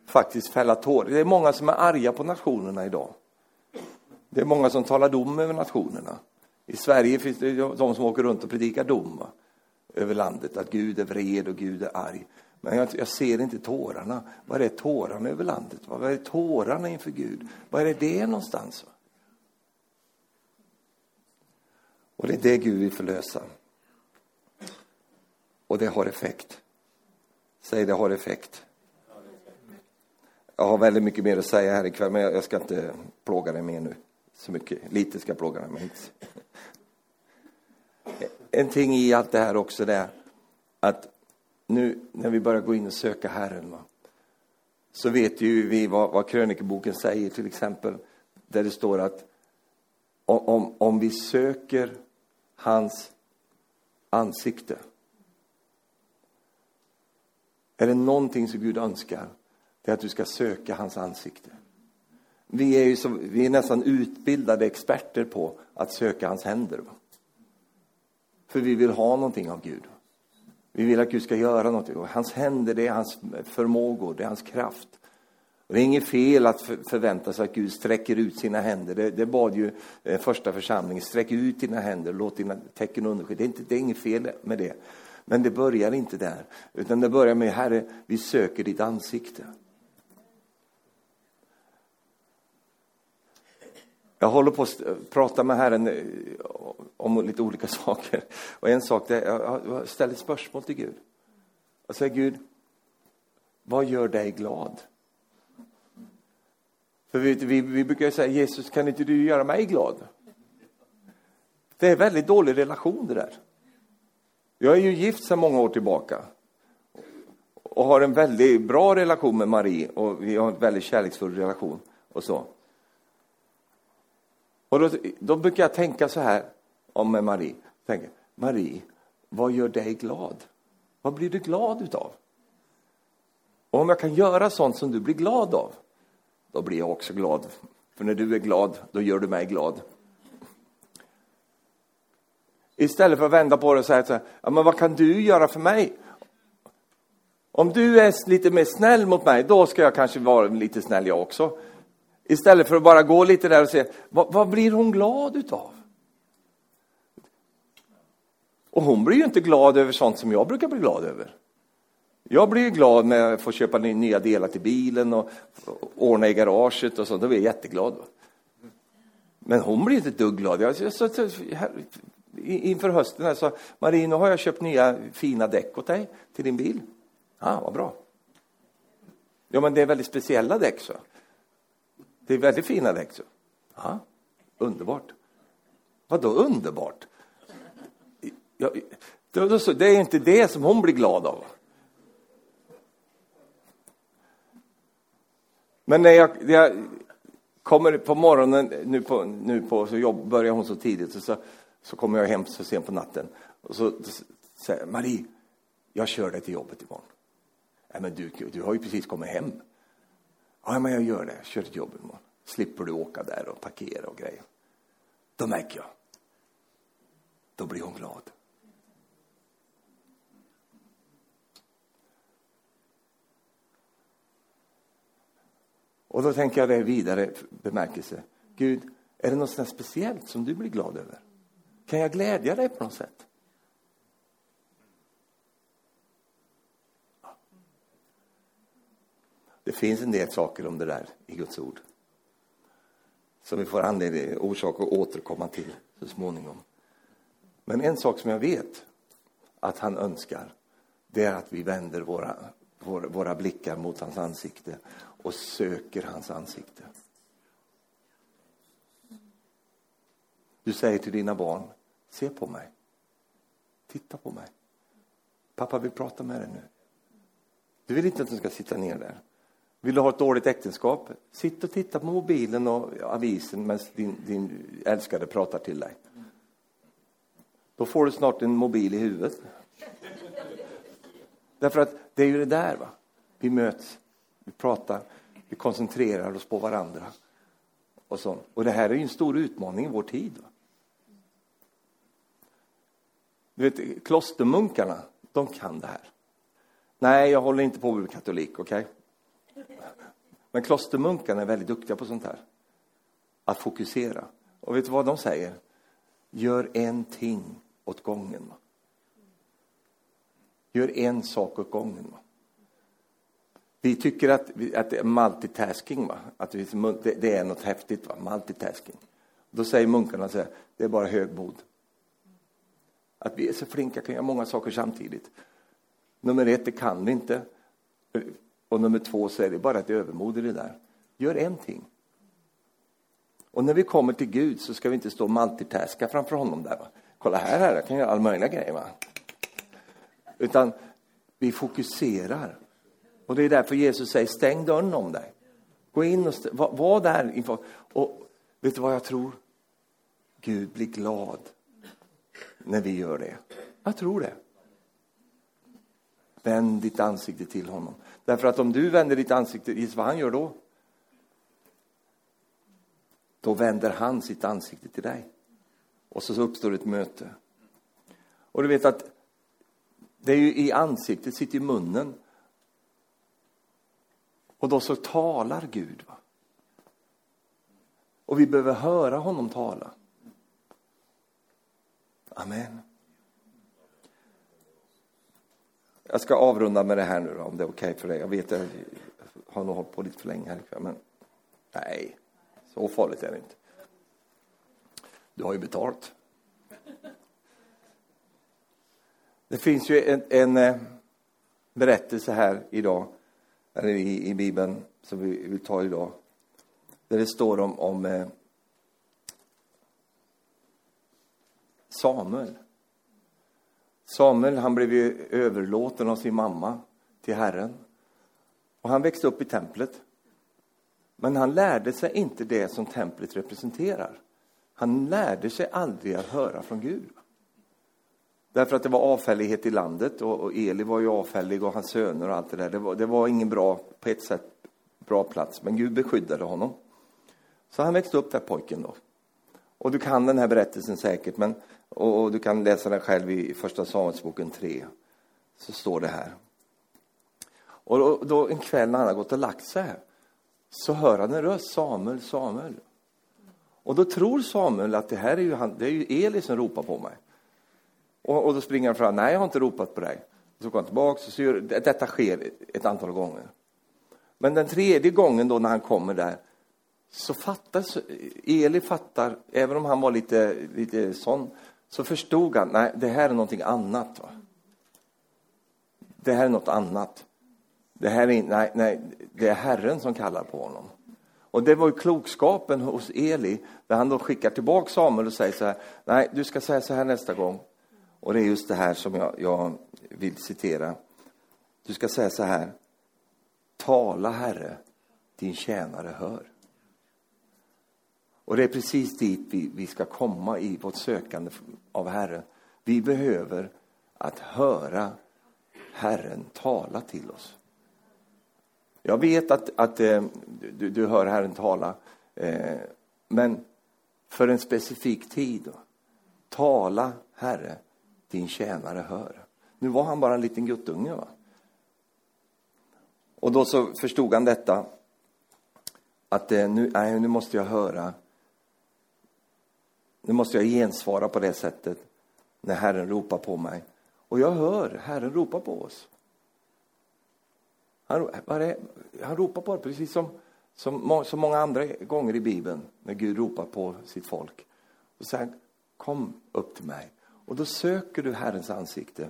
faktiskt fälla tårar. Det är många som är arga på nationerna idag. Det är många som talar dom över nationerna. I Sverige finns det de som åker runt och predikar dom va? över landet, att Gud är vred och Gud är arg. Men jag, jag ser inte tårarna. Var är tårarna över landet? Var är tårarna inför Gud? Var är det någonstans? Och det är det Gud vill förlösa. Och det har effekt. Säg det har effekt. Jag har väldigt mycket mer att säga här ikväll, men jag ska inte plåga dig mer nu. Så mycket. Lite ska jag plåga dig med. En ting i allt det här också det är att nu när vi börjar gå in och söka Herren va, så vet ju vi vad, vad krönikeboken säger till exempel där det står att om, om vi söker hans ansikte. Är det någonting som Gud önskar, det är att du ska söka hans ansikte. Vi är, ju som, vi är nästan utbildade experter på att söka hans händer. Va? För vi vill ha någonting av Gud. Vi vill att Gud ska göra någonting. Och hans händer, det är hans förmågor, det är hans kraft. Och det är inget fel att förvänta sig att Gud sträcker ut sina händer. Det, det bad ju eh, första församlingen, sträck ut dina händer, låt dina tecken underskyda. Det är, inte, det är inget fel med det. Men det börjar inte där, utan det börjar med, Herre, vi söker ditt ansikte. Jag håller på att prata med Herren eh, om lite olika saker. Och en sak, är jag ställer ett spörsmål till Gud. Jag säger Gud, vad gör dig glad? För vi, vi, vi brukar säga, Jesus kan inte du göra mig glad? Det är en väldigt dålig relation det där. Jag är ju gift sedan många år tillbaka. Och har en väldigt bra relation med Marie och vi har en väldigt kärleksfull relation och så. Och då, då brukar jag tänka så här om med Marie. Tänker, Marie, vad gör dig glad? Vad blir du glad utav? Och om jag kan göra sånt som du blir glad av, då blir jag också glad. För när du är glad, då gör du mig glad. Istället för att vända på det och säga så här, ja, men vad kan du göra för mig? Om du är lite mer snäll mot mig, då ska jag kanske vara lite snäll jag också. Istället för att bara gå lite där och se, vad, vad blir hon glad utav? Och hon blir ju inte glad över sånt som jag brukar bli glad över. Jag blir glad när jag får köpa nya delar till bilen och ordna i garaget och sånt. Då blir jag jätteglad. Men hon blir inte ett dugg glad. Jag, så, så, här, inför hösten här sa Marie, nu har jag köpt nya fina däck åt dig till din bil. Ja, ah, vad bra. Ja, men det är väldigt speciella däck, så. Det är väldigt fina så. Ja, underbart. Vad då underbart? Ja, det är inte det som hon blir glad av. Men när jag, när jag kommer på morgonen, nu på, nu på så jobb, börjar hon så tidigt, så, så kommer jag hem så sent på natten. Och så säger Marie, jag kör dig till jobbet imorgon. Nej, men du, du har ju precis kommit hem. Ja, men jag gör det. Jag kör ett jobb imorgon. Slipper du åka där och parkera och grejer. Då märker jag. Då blir hon glad. Och då tänker jag det vidare bemärkelse. Gud, är det något speciellt som du blir glad över? Kan jag glädja dig på något sätt? Det finns en del saker om det där i Guds ord som vi får anledning, orsak att återkomma till så småningom. Men en sak som jag vet att han önskar, det är att vi vänder våra, våra, våra blickar mot hans ansikte och söker hans ansikte. Du säger till dina barn, se på mig. Titta på mig. Pappa vill prata med dig nu. Du vill inte att de ska sitta ner där. Vill du ha ett dåligt äktenskap? Sitt och titta på mobilen och avisen medan din, din älskade pratar till dig. Då får du snart en mobil i huvudet. Därför att det är ju det där, va? vi möts, vi pratar, vi koncentrerar oss på varandra. Och, sånt. och det här är ju en stor utmaning i vår tid. Va? Du vet, klostermunkarna, de kan det här. Nej, jag håller inte på med katolik, okej? Okay? Men klostermunkarna är väldigt duktiga på sånt här. Att fokusera. Och vet du vad de säger? Gör en ting åt gången. Gör en sak åt gången. Vi tycker att, att det är multitasking, va? att vi, det, är något häftigt, va? multitasking. Då säger munkarna så här, det är bara högmod. Att vi är så flinka, kan göra många saker samtidigt. Nummer ett, det kan vi inte. Och nummer två, så är det bara ett övermod i det där. Gör en ting. Och när vi kommer till Gud så ska vi inte stå och multitaska framför honom där. Va? Kolla här, här, jag kan göra alla möjliga grejer. Va? Utan vi fokuserar. Och det är därför Jesus säger, stäng dörren om dig. Gå in och var, var där inför. Och vet du vad jag tror? Gud blir glad när vi gör det. Jag tror det. Vänd ditt ansikte till honom. Därför att om du vänder ditt ansikte, gissa vad han gör då? Då vänder han sitt ansikte till dig. Och så uppstår ett möte. Och du vet att det är ju i ansiktet sitter i munnen. Och då så talar Gud. Va? Och vi behöver höra honom tala. Amen. Jag ska avrunda med det här nu då, om det är okej okay för dig. Jag vet att jag har nog hållit på lite för länge här ikväll, men nej, så farligt är det inte. Du har ju betalt. Det finns ju en, en eh, berättelse här idag, eller i, i Bibeln, som vi vill ta idag. Där det står om, om eh, Samuel. Samuel han blev ju överlåten av sin mamma till Herren. Och han växte upp i templet. Men han lärde sig inte det som templet representerar. Han lärde sig aldrig att höra från Gud. Därför att det var avfällighet i landet och, och Eli var ju avfällig och hans söner och allt det där. Det var, det var ingen bra, på ett sätt, bra plats. Men Gud beskyddade honom. Så han växte upp där pojken då. Och du kan den här berättelsen säkert, men, och, och du kan läsa den själv i Första Samuelsboken 3. Så står det här. Och då, då, en kväll när han har gått och lagt sig här, så hör han en röst, Samuel, Samuel. Och då tror Samuel att det här är ju, han, det är ju Eli som ropar på mig. Och, och då springer han fram, nej jag har inte ropat på dig. Så går han tillbaka, och så gör, detta sker ett antal gånger. Men den tredje gången då när han kommer där, så fattar, Eli fattar, även om han var lite, lite sån, så förstod han, nej det här är någonting annat. Va? Det här är något annat. Det här är, nej, nej, det är Herren som kallar på honom. Och det var ju klokskapen hos Eli, där han då skickar tillbaka Samuel och säger så här, nej du ska säga så här nästa gång. Och det är just det här som jag, jag vill citera. Du ska säga så här, tala Herre, din tjänare hör. Och det är precis dit vi, vi ska komma i vårt sökande av Herren. Vi behöver att höra Herren tala till oss. Jag vet att, att eh, du, du, hör Herren tala, eh, men för en specifik tid. Då. Tala, Herre, din tjänare hör. Nu var han bara en liten guttunge. Va? Och då så förstod han detta, att eh, nu, nej, nu måste jag höra nu måste jag gensvara på det sättet när Herren ropar på mig. Och jag hör Herren ropa på oss. Han, han ropar på oss precis som, som så många andra gånger i Bibeln när Gud ropar på sitt folk. Och säger kom upp till mig. Och då söker du Herrens ansikte.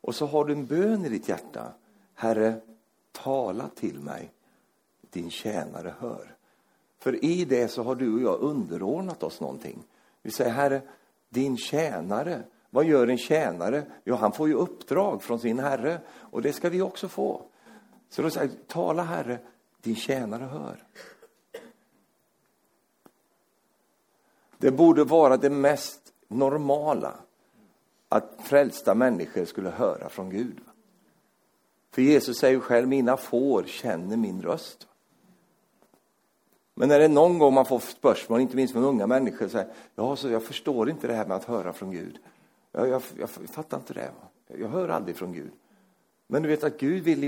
Och så har du en bön i ditt hjärta. Herre, tala till mig, din tjänare hör. För i det så har du och jag underordnat oss någonting. Vi säger, Herre, din tjänare, vad gör en tjänare? Jo, han får ju uppdrag från sin herre och det ska vi också få. Så då säger tala Herre, din tjänare hör. Det borde vara det mest normala att frälsta människor skulle höra från Gud. För Jesus säger själv, mina får känner min röst. Men när det någon gång man får spörsmål, inte minst från unga människor, så här, ja, så jag förstår inte det här med att höra från Gud. Jag, jag, jag fattar inte det. Jag hör aldrig från Gud. Men du vet att Gud vill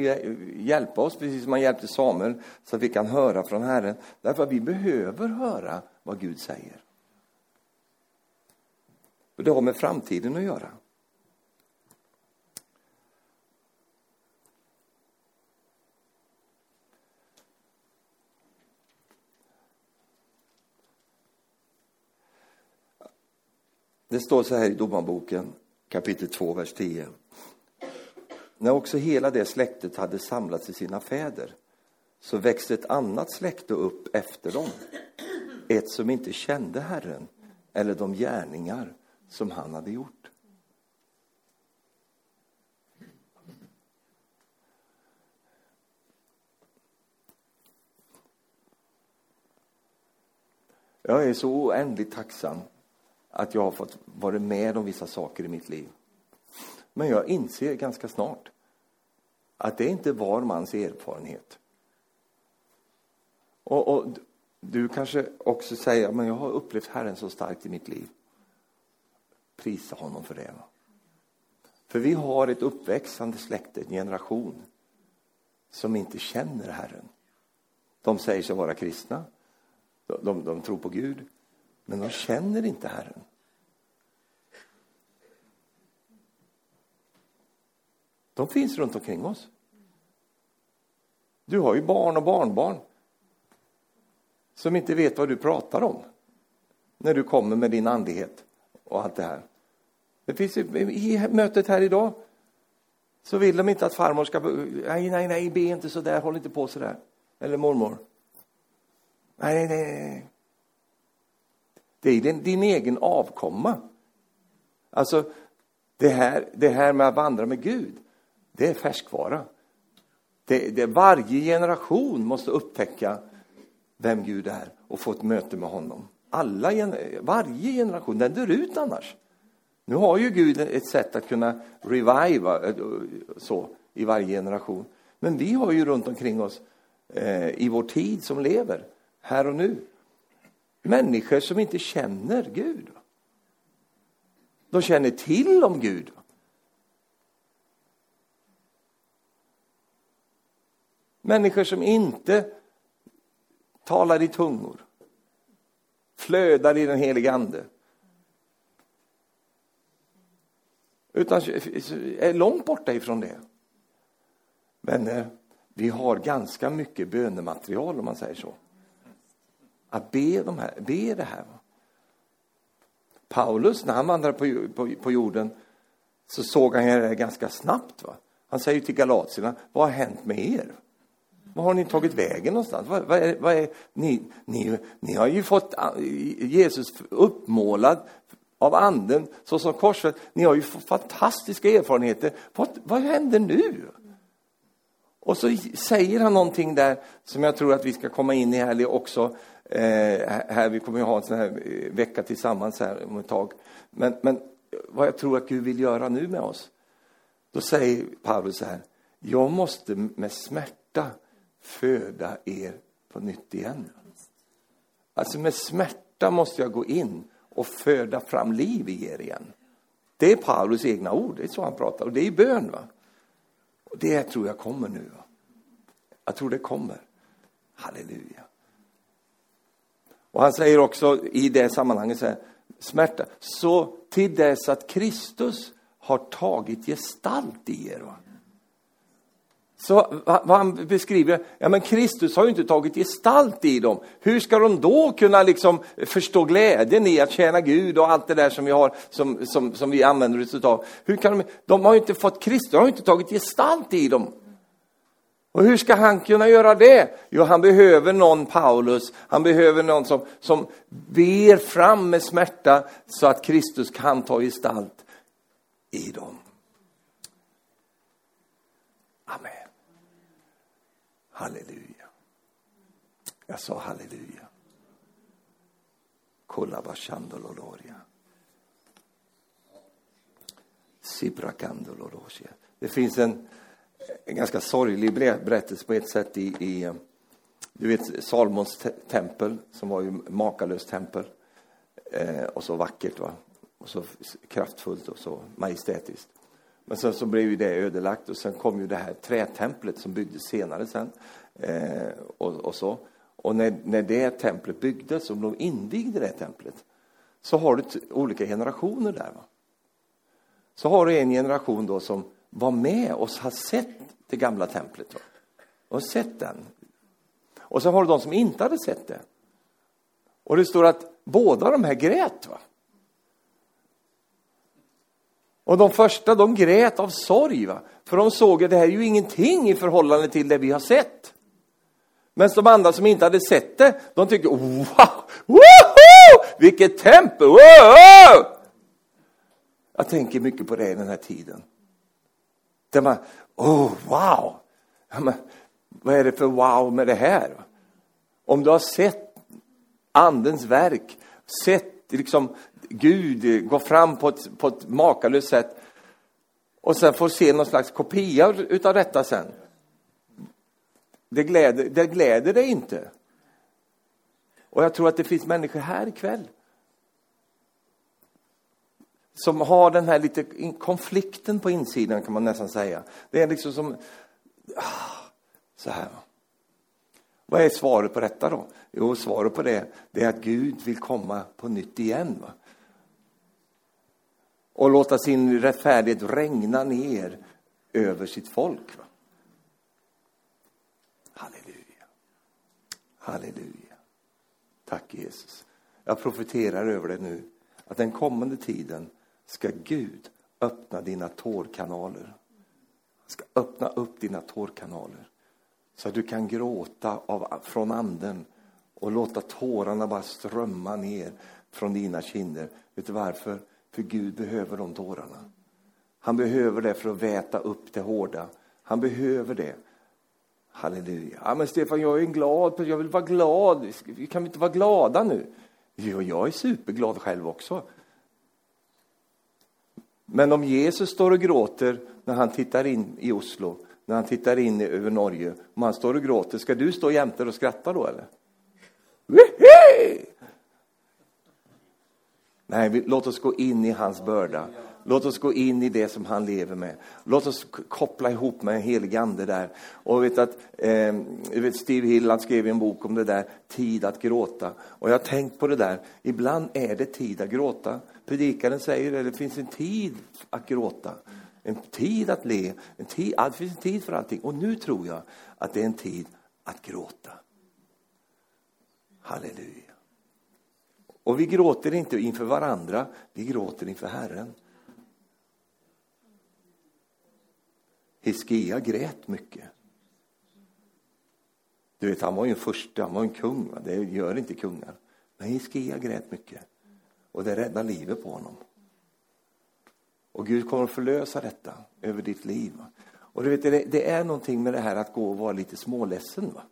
hjälpa oss, precis som han hjälpte Samuel, så att vi kan höra från Herren. Därför att vi behöver höra vad Gud säger. Och det har med framtiden att göra. Det står så här i Domarboken kapitel 2, vers 10. När också hela det släktet hade samlats till sina fäder så växte ett annat släkte upp efter dem. Ett som inte kände Herren eller de gärningar som han hade gjort. Jag är så oändligt tacksam att jag har fått vara med om vissa saker i mitt liv. Men jag inser ganska snart att det är inte var mans erfarenhet. Och, och du kanske också säger, men jag har upplevt Herren så starkt i mitt liv. Prisa honom för det. För vi har ett uppväxande släkte, en generation, som inte känner Herren. De säger sig vara kristna, de, de, de tror på Gud, men de känner inte Herren. De finns runt omkring oss. Du har ju barn och barnbarn som inte vet vad du pratar om när du kommer med din andlighet och allt det här. Det finns I mötet här idag så vill de inte att farmor ska... Nej, nej, nej, be inte så där, håll inte på så där. Eller mormor. Nej, nej, nej. Det är din, din egen avkomma. Alltså, det här, det här med att vandra med Gud, det är färskvara. Det, det, varje generation måste upptäcka vem Gud är och få ett möte med honom. Alla, varje generation, den dör ut annars. Nu har ju Gud ett sätt att kunna reviva eh, så i varje generation. Men vi har ju runt omkring oss eh, i vår tid som lever, här och nu, människor som inte känner Gud. De känner till om Gud. Människor som inte talar i tungor, flödar i den helige Ande. Utan är långt borta ifrån det. Men eh, vi har ganska mycket bönematerial om man säger så. Att be, de här, be det här. Paulus, när han vandrade på, på, på jorden, så såg han det ganska snabbt. Va? Han säger till galatierna, vad har hänt med er? Var har ni tagit vägen någonstans? Vad, vad är, vad är, ni, ni, ni har ju fått Jesus uppmålad av anden såsom korsfäst. Ni har ju fantastiska erfarenheter. Vad, vad händer nu? Och så säger han någonting där som jag tror att vi ska komma in i här också. Eh, här, vi kommer ju ha en sån här eh, vecka tillsammans här om ett tag. Men, men vad jag tror att Gud vill göra nu med oss. Då säger Paulus så här. Jag måste med smärta föda er på nytt igen. Alltså med smärta måste jag gå in och föda fram liv i er igen. Det är Paulus egna ord, det är så han pratar. Och det är bön. Va? Och det tror jag kommer nu. Jag tror det kommer. Halleluja. Och han säger också i det sammanhanget så här, smärta. Så till dess att Kristus har tagit gestalt i er. Va? Så vad han beskriver, ja men Kristus har ju inte tagit gestalt i dem. Hur ska de då kunna liksom förstå glädjen i att tjäna Gud och allt det där som vi har, som, som, som vi använder oss utav. Hur kan de, de har ju inte fått Kristus, har ju inte tagit gestalt i dem. Och hur ska han kunna göra det? Jo, han behöver någon Paulus, han behöver någon som, som ber fram med smärta så att Kristus kan ta gestalt i dem. Amen. Halleluja. Jag sa halleluja. Kolla bashandololoria. Sibrakandololosia. Det finns en, en ganska sorglig berättelse på ett sätt i, i du vet Salmons tempel som var ju makalöst tempel eh, och så vackert va och så kraftfullt och så majestätiskt. Men sen så blev ju det ödelagt och sen kom ju det här trätemplet som byggdes senare sen. Eh, och, och, så. Och när, när det templet byggdes och de invigde det templet så har du olika generationer där. Va? Så har du en generation då som var med och har sett det gamla templet. Va? Och sett den. Och så har du de som inte hade sett det. Och det står att båda de här grät. Va? Och de första, de grät av sorg, va? för de såg att det här är ju ingenting i förhållande till det vi har sett. Men de andra som inte hade sett det, de tyckte, wow, woho! vilket tempel, wow! Jag tänker mycket på det i den här tiden. Där man, oh, wow! men, vad är det för wow med det här? Om du har sett andens verk, sett liksom Gud går fram på ett, på ett makalöst sätt och sen får se någon slags kopia utav detta sen. Det gläder, det gläder dig inte. Och jag tror att det finns människor här ikväll som har den här lite konflikten på insidan kan man nästan säga. Det är liksom som ah, så här. Vad är svaret på detta då? Jo, svaret på det, det är att Gud vill komma på nytt igen. Va? Och låta sin rättfärdighet regna ner över sitt folk. Va? Halleluja. Halleluja. Tack Jesus. Jag profeterar över det nu, att den kommande tiden ska Gud öppna dina tårkanaler. Han ska öppna upp dina tårkanaler. Så att du kan gråta av, från anden och låta tårarna bara strömma ner från dina kinder. Vet du varför? För Gud behöver de tårarna. Han behöver det för att väta upp det hårda. Han behöver det. Halleluja. Ja, men Stefan, jag är en glad. Jag vill vara glad. Kan vi inte vara glada nu? Jo, jag är superglad själv också. Men om Jesus står och gråter när han tittar in i Oslo när han tittar in över Norge. Om han står och gråter, ska du stå jämte och skratta då eller? Nej, låt oss gå in i hans börda. Låt oss gå in i det som han lever med. Låt oss koppla ihop med en helig ande där. Och vet att, eh, vet Steve Hill han skrev en bok om det där, tid att gråta. Och jag har tänkt på det där, ibland är det tid att gråta. Predikaren säger det, det finns en tid att gråta en tid att le, en tid, det finns en tid för allting. Och nu tror jag att det är en tid att gråta. Halleluja. Och vi gråter inte inför varandra, vi gråter inför Herren. Hiskia grät mycket. Du vet, han var ju en första, han var en kung, va? det gör inte kungar. Men Hiskia grät mycket. Och det räddade livet på honom. Och Gud kommer att förlösa detta över ditt liv. Och du vet, det, är någonting med det här att gå och vara lite småledsen. Va?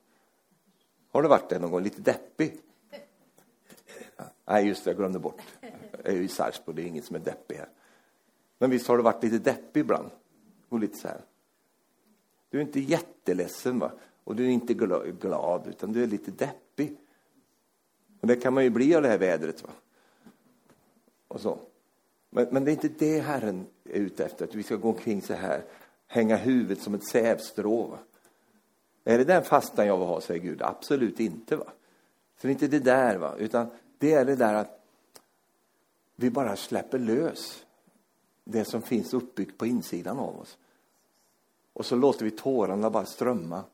Har du varit det någon gång? Lite deppig? Nej, just det, jag glömde bort. Jag är ju i Sarpsborg, det är ingen som är deppig här. Men visst har du varit lite deppig ibland? Och lite så här. Du är inte jätteledsen va? och du är inte glad, utan du är lite deppig. Och det kan man ju bli av det här vädret. Va? Och så. Men, men det är inte det Herren är ute efter, att vi ska gå omkring så här, hänga huvudet som ett sävstrå. Är det den fastan jag vill ha, säger Gud? Absolut inte. va. Så det är inte det där, va? utan det är det där att vi bara släpper lös det som finns uppbyggt på insidan av oss. Och så låter vi tårarna bara strömma.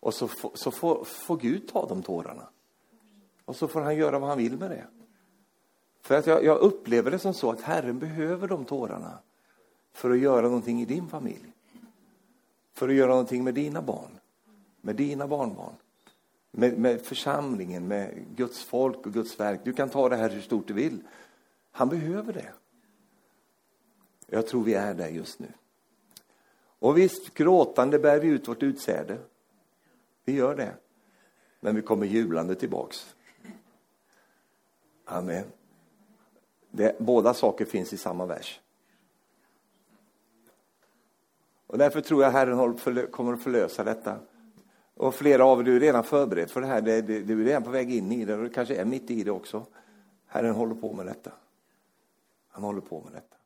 Och så, så får, får Gud ta de tårarna. Och så får han göra vad han vill med det. För att jag, jag upplever det som så att Herren behöver de tårarna för att göra någonting i din familj. För att göra någonting med dina barn, med dina barnbarn, med, med församlingen, med Guds folk och Guds verk. Du kan ta det här hur stort du vill. Han behöver det. Jag tror vi är där just nu. Och visst, gråtande bär vi ut vårt utsäde. Vi gör det. Men vi kommer jublande tillbaks. Amen. Det, båda saker finns i samma vers. Och därför tror jag Herren kommer att förlösa detta. Och flera av er du är redan förberedd för det här. Du är redan på väg in i det och du kanske är mitt i det också. Herren håller på med detta. Han håller på med detta.